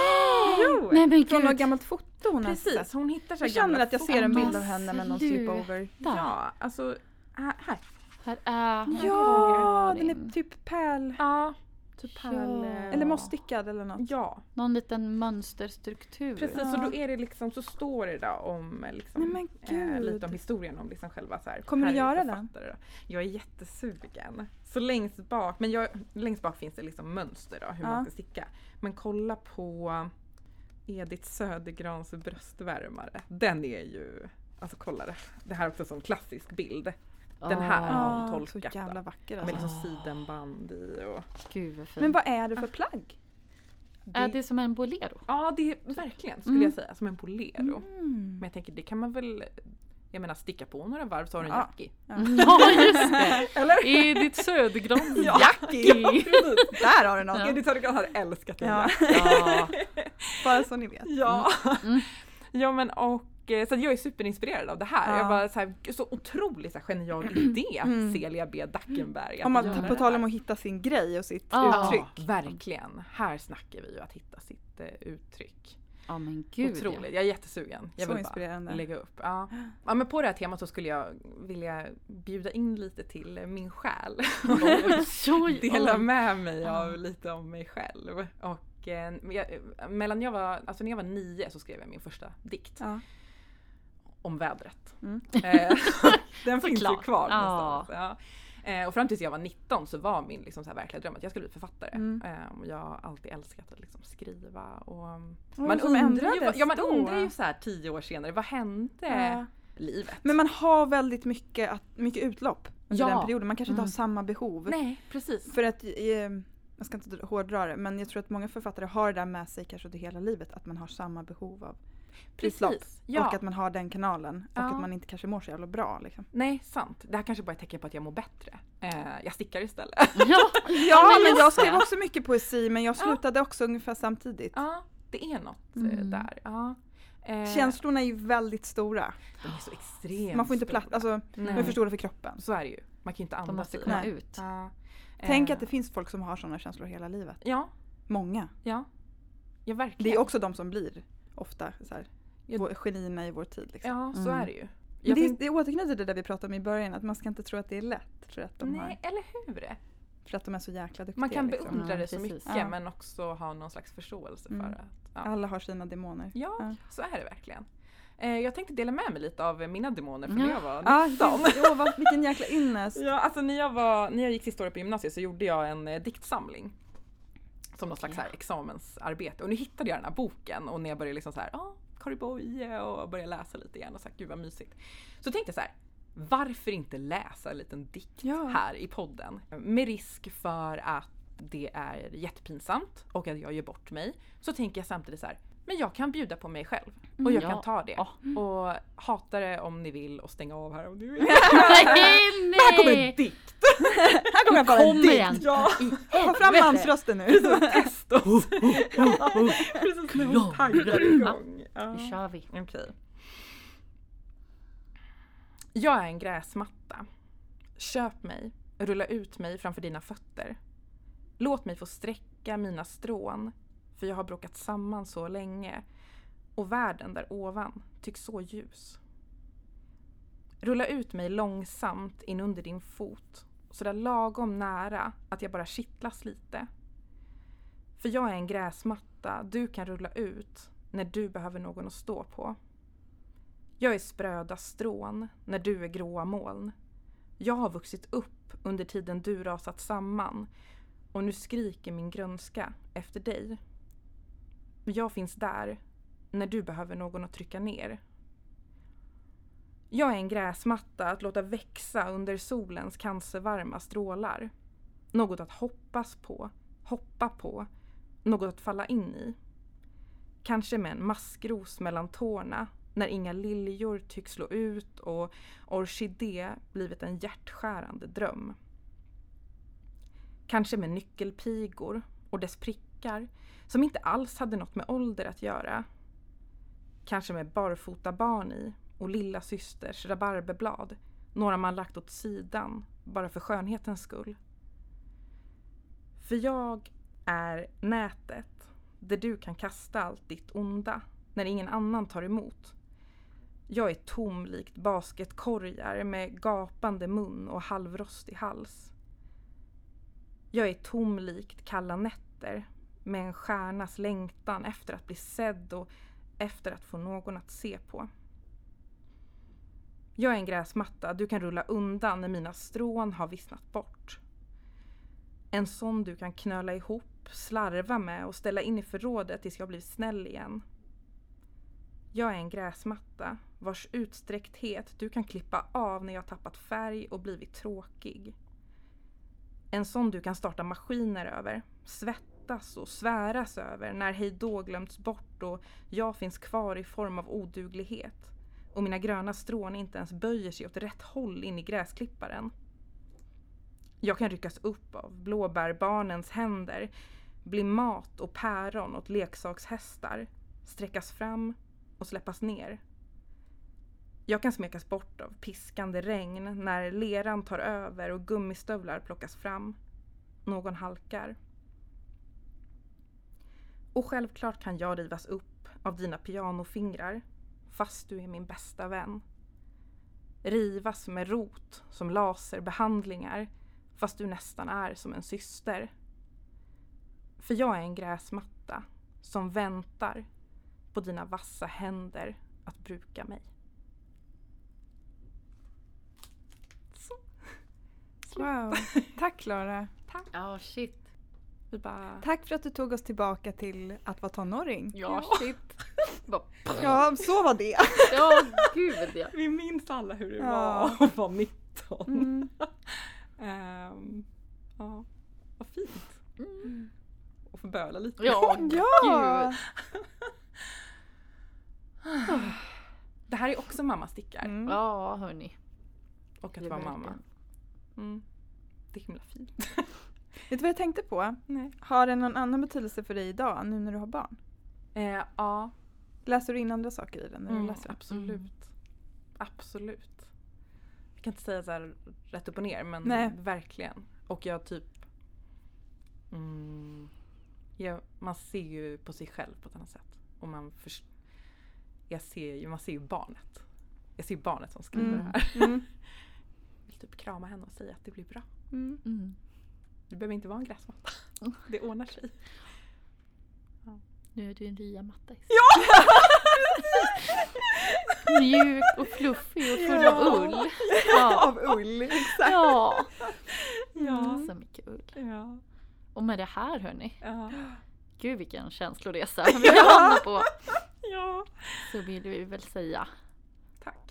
Jo! Nej men Från något gammalt foto hon har Precis, sett. hon hittar så Jag känner att jag ser en bild av henne med någon slipover. Ja, alltså här. Här. Är hon. Ja, den är typ pärl. Ja, typ Ja. pärl... eh, Eller mossstickad eller något. Ja, Någon liten mönsterstruktur. precis. Ja. Så då är det liksom, så står det då om eh, liksom, Nej, men eh, lite om historien om liksom själva så här. Kommer du göra den? Då. Jag är jättesugen. Så längst bak, men jag, längst bak finns det liksom mönster då hur Ja. man ska sticka. Men kolla på Edith Södergrans bröstvärmare. Den är ju Alltså kolla det. Det här är också en sån klassisk bild. Den här Ah, har Ja, de så jävla vacker Med alltså. liksom sidenband i och... Gud vad fint. Men vad är det för plagg? Är det som en bolero? Ja det är verkligen skulle Mm. jag säga, som en bolero. Mm. Men jag tänker det kan man väl, jag menar sticka på några varv så har du en Ja. jacki. Ja. Ja just det! Eller? Edith Södergrans Ja. Jackie! Där har du något! Ja. Edith Södergran hade älskat den Ja. Ja. Bara så ni vet. Ja. Mm. ja men och så att jag är superinspirerad av det här. Ja. Jag bara så, här, så otroligt så här, genial idé Mm. Celia B Dackenberg. Om man, på tal om att hitta sin grej och sitt Ja. uttryck. Verkligen. Här snackar vi ju att hitta sitt eh, uttryck. Ja men gud Otroligt. Jag är jättesugen. Jag Så vill inspirerande. bara lägga upp. Ja. ja men på det här temat så skulle jag vilja bjuda in lite till eh, min själ. Oj, Dela med mig Ja. av lite om mig själv. Och eh, jag, mellan jag var, alltså när jag var nio så skrev jag min första dikt Ja. Om vädret. Mm. Eh, Den finns ju kvar Ja. Ja. Eh, Och fram tills jag var 19 så var min liksom så här verkliga dröm att jag skulle bli författare. Mm. Eh, Jag har alltid älskat att liksom skriva. Och man, undrar ju, ja, man undrar ju så här tio år senare, vad hände Ja. livet? Men man har väldigt mycket, att, mycket utlopp under Ja. den perioden. Man kanske inte Mm. har samma behov. Nej, precis. För att, eh, jag ska inte hårdra det, men jag tror att många författare har det där med sig kanske under hela livet. Att man har samma behov av Precis. Ja. Och att man har den kanalen. Och Ja. att man inte kanske mår så jävla bra. Liksom. Nej, sant. Det här kanske bara är ett tecken på att jag mår bättre. Eh, jag stickar istället. Ja, Ja, men men jag skrev också mycket poesi men jag slutade också ungefär samtidigt. ja, det är något eh, Mm. där. Ja. Eh, Känslorna är ju väldigt stora. De är så extremt Man får inte plats, alltså Nej. de är för stora för kroppen. Så är det ju. Man kan ju inte de andas måste i komma Nej. ut. Ja. Tänk Eh, att det finns folk som har sådana känslor hela livet. Ja, Många. ja. Ja, verkligen. Det är också de som blir ofta så här, vår- genierna i vår tid. Liksom. Ja, så Mm. är det ju. Jag det, tänk- det återknyter det där vi pratade om i början, att man ska inte tro att det är lätt för att de, Nej, har, eller hur? för att de är så jäkla duktiga. Man kan liksom. beundra Ja, det så mycket Ja. men också ha någon slags förståelse Mm. för att ja. Alla har sina demoner. ja, Ja. så är det verkligen. Eh, jag tänkte dela med mig lite av mina demoner från när jag var Ja, 19. gud, åh, vad, vilken jäkla ynnest. Ja, alltså när jag, var, när jag gick sista året på gymnasiet så gjorde jag en eh, diktsamling. Som någon slags så här, examensarbete. Och nu hittade jag den här boken och när jag började liksom så här, ah, Kari Boye och började läsa lite igen och så här, gud vad mysigt. Så tänkte jag så här, varför inte läsa en liten dikt Ja. här i podden? Med risk för att det är jättepinsamt och att jag gör bort mig. Så tänker jag samtidigt så här, men jag kan bjuda på mig själv. Och jag Ja. kan ta det. Ja. Och hata det om ni vill och stänga av här om ni vill. Nej, Här kommer en nej! dikt! Här kommer jag bara en Kommer dikt. igen! Ja! Ta fram mansrösten nu. Test oss! Precis när hon taggar igång. Ja. Nu kör vi. Okej. Jag är en gräsmatta. Köp mig, rulla ut mig framför dina fötter. Låt mig få sträcka mina strån, för jag har bråkat samman så länge och världen där ovan tycks så ljus. Rulla ut mig långsamt in under din fot, sådär lagom nära att jag bara kittlas lite. För jag är en gräsmatta du kan rulla ut när du behöver någon att stå på. Jag är spröda strån när du är gråa moln. Jag har vuxit upp under tiden du rasat samman och nu skriker min grönska efter dig. Jag finns där när du behöver någon att trycka ner. Jag är en gräsmatta att låta växa under solens cancervarma strålar. Något att hoppas på, hoppa på, något att falla in i. Kanske med en maskros mellan tårna när inga liljor tycks slå ut och orkidé blivit en hjärtskärande dröm. Kanske med nyckelpigor och dess prickar som inte alls hade något med ålder att göra. Kanske med barfota barn i och lilla systers rabarberblad, några man lagt åt sidan bara för skönhetens skull. För jag är nätet där du kan kasta allt ditt onda när ingen annan tar emot. Jag är tom likt basketkorgar med gapande mun och halvrostig hals. Jag är tom likt kalla nätter med en stjärnas längtan efter att bli sedd och efter att få någon att se på. Jag är en gräsmatta du kan rulla undan när mina strån har vissnat bort. En sån du kan knöla ihop, slarva med och ställa in i förrådet tills jag blir snäll igen. Jag är en gräsmatta vars utsträckthet du kan klippa av när jag tappat färg och blivit tråkig. En sån du kan starta maskiner över, svettas och sväras över när hej då glömts bort och jag finns kvar i form av oduglighet och mina gröna strån inte ens böjer sig åt rätt håll in i gräsklipparen. Jag kan ryckas upp av blåbärbarnens händer, bli mat och päron åt leksakshästar, sträckas fram och släppas ner. Jag kan smekas bort av piskande regn när leran tar över och gummistövlar plockas fram. Någon halkar. Och självklart kan jag rivas upp av dina pianofingrar fast du är min bästa vän. Rivas med rot som laserbehandlingar fast du nästan är som en syster. För jag är en gräsmatta som väntar på dina vassa händer att bruka mig. Så. Wow. Tack Klara. Ja, shit. Vi bara... Tack för att du tog oss tillbaka till att vara tonåring. Ja, shit. Ja, så var det. Ja, gud ja. Vi minns alla hur det Ja. var att vara 19. Mm. Ehm, ja, vad fint. Mm. Och få böla lite. Ja, Ja! Det här är också mammastickar. Mm. Ja, hörni. Och att vara mamma. Mm. Det är himla fint. Vet du vad jag tänkte på? Nej. Har det någon annan betydelse för dig idag nu när du har barn? Eh, ja, Läser du in andra saker i den när du mm, läser? absolut. Absolut. Jag kan inte säga så här rätt upp och ner men Nej. verkligen. Och jag typ... Mm, ja, man ser ju på sig själv på ett annat sätt. Och man, förs- jag ser ju, man ser ju barnet. Jag ser barnet som skriver Mm. det här. Mm. Jag vill typ krama henne och säga att det blir bra. Mm. Mm. Du behöver inte vara en gräsmatta. Mm. Det ordnar sig. Nu är du en istället. Ja! Mjuk och fluffig och full av Ja. ull. Ja. Av ull, exakt. ja. Ja. Så mycket ull. Ja. Och med det här hörni. Ja. Gud vilken känsloresa vi hamnar på. ja. Så vill vi väl säga.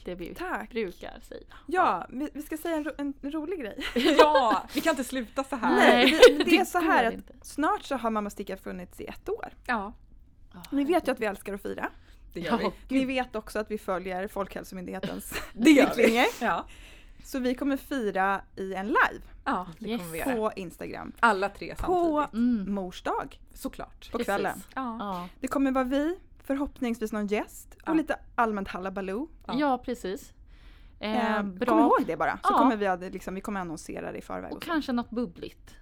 Det vi Tack. brukar säga. Ja, vi, vi ska säga en, ro, en rolig grej. Ja! Vi kan inte sluta så här. Nej. Det, det är så här att inte. snart så har Mamma Sticka funnits i ett år. Ja, Ni vet ju att vi älskar att fira. det gör vi. Ja. Ni vet också att vi följer Folkhälsomyndighetens vi. riktlinjer. Ja. Så vi kommer fira i en live Ja, det Yes. kommer vi göra. på Instagram Alla tre på samtidigt. Mm. mors dag Såklart. på Precis. kvällen. Ja. Det kommer vara vi, förhoppningsvis någon gäst och Ja. lite allmänt hallabaloo. Ja. ja precis. Eh, Eh, bra. Kom ihåg det bara, så Ja. kommer vi, att, liksom, vi kommer annonsera det i förväg. Och Och kanske något bubbligt.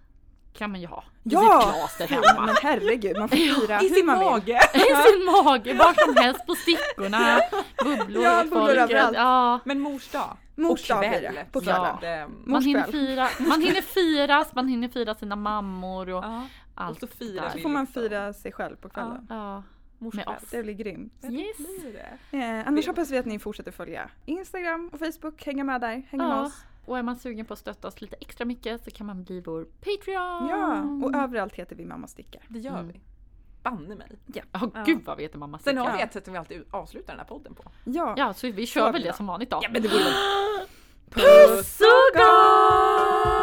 Kan man ju ha. Ja! sitt Ja, hemma. men herregud, man får fira I hur sin man vill. mage! I sin mage, var som helst på stickorna. Bubblor Ja, bubblor överallt. Ja. Men mors dag. Mors dag och blir kväll. det, på kvällen. att, ehm, Man hinner, fira, man hinner firas, man hinner fira sina mammor och ja. allt och så firar. Så får man fira sig själv på kvällen. Ja morskväll. Det blir grymt. Yes. Det blir det. Eh, annars hoppas vi att ni fortsätter följa Instagram och Facebook. Hänga med där, hänga ja. med oss. Och är man sugen på att stötta oss lite extra mycket så kan man bli vår Patreon. Ja, och överallt heter vi Mamma Sticka. Det gör mm. vi. Banne mig. Ja. Oh, gud vad vi heter Mamma Sticka. Sen har vi ett sätt som vi alltid avslutar den här podden på. Ja, ja så vi kör så väl det som vanligt då. Ja, men det blir... Puss och gång!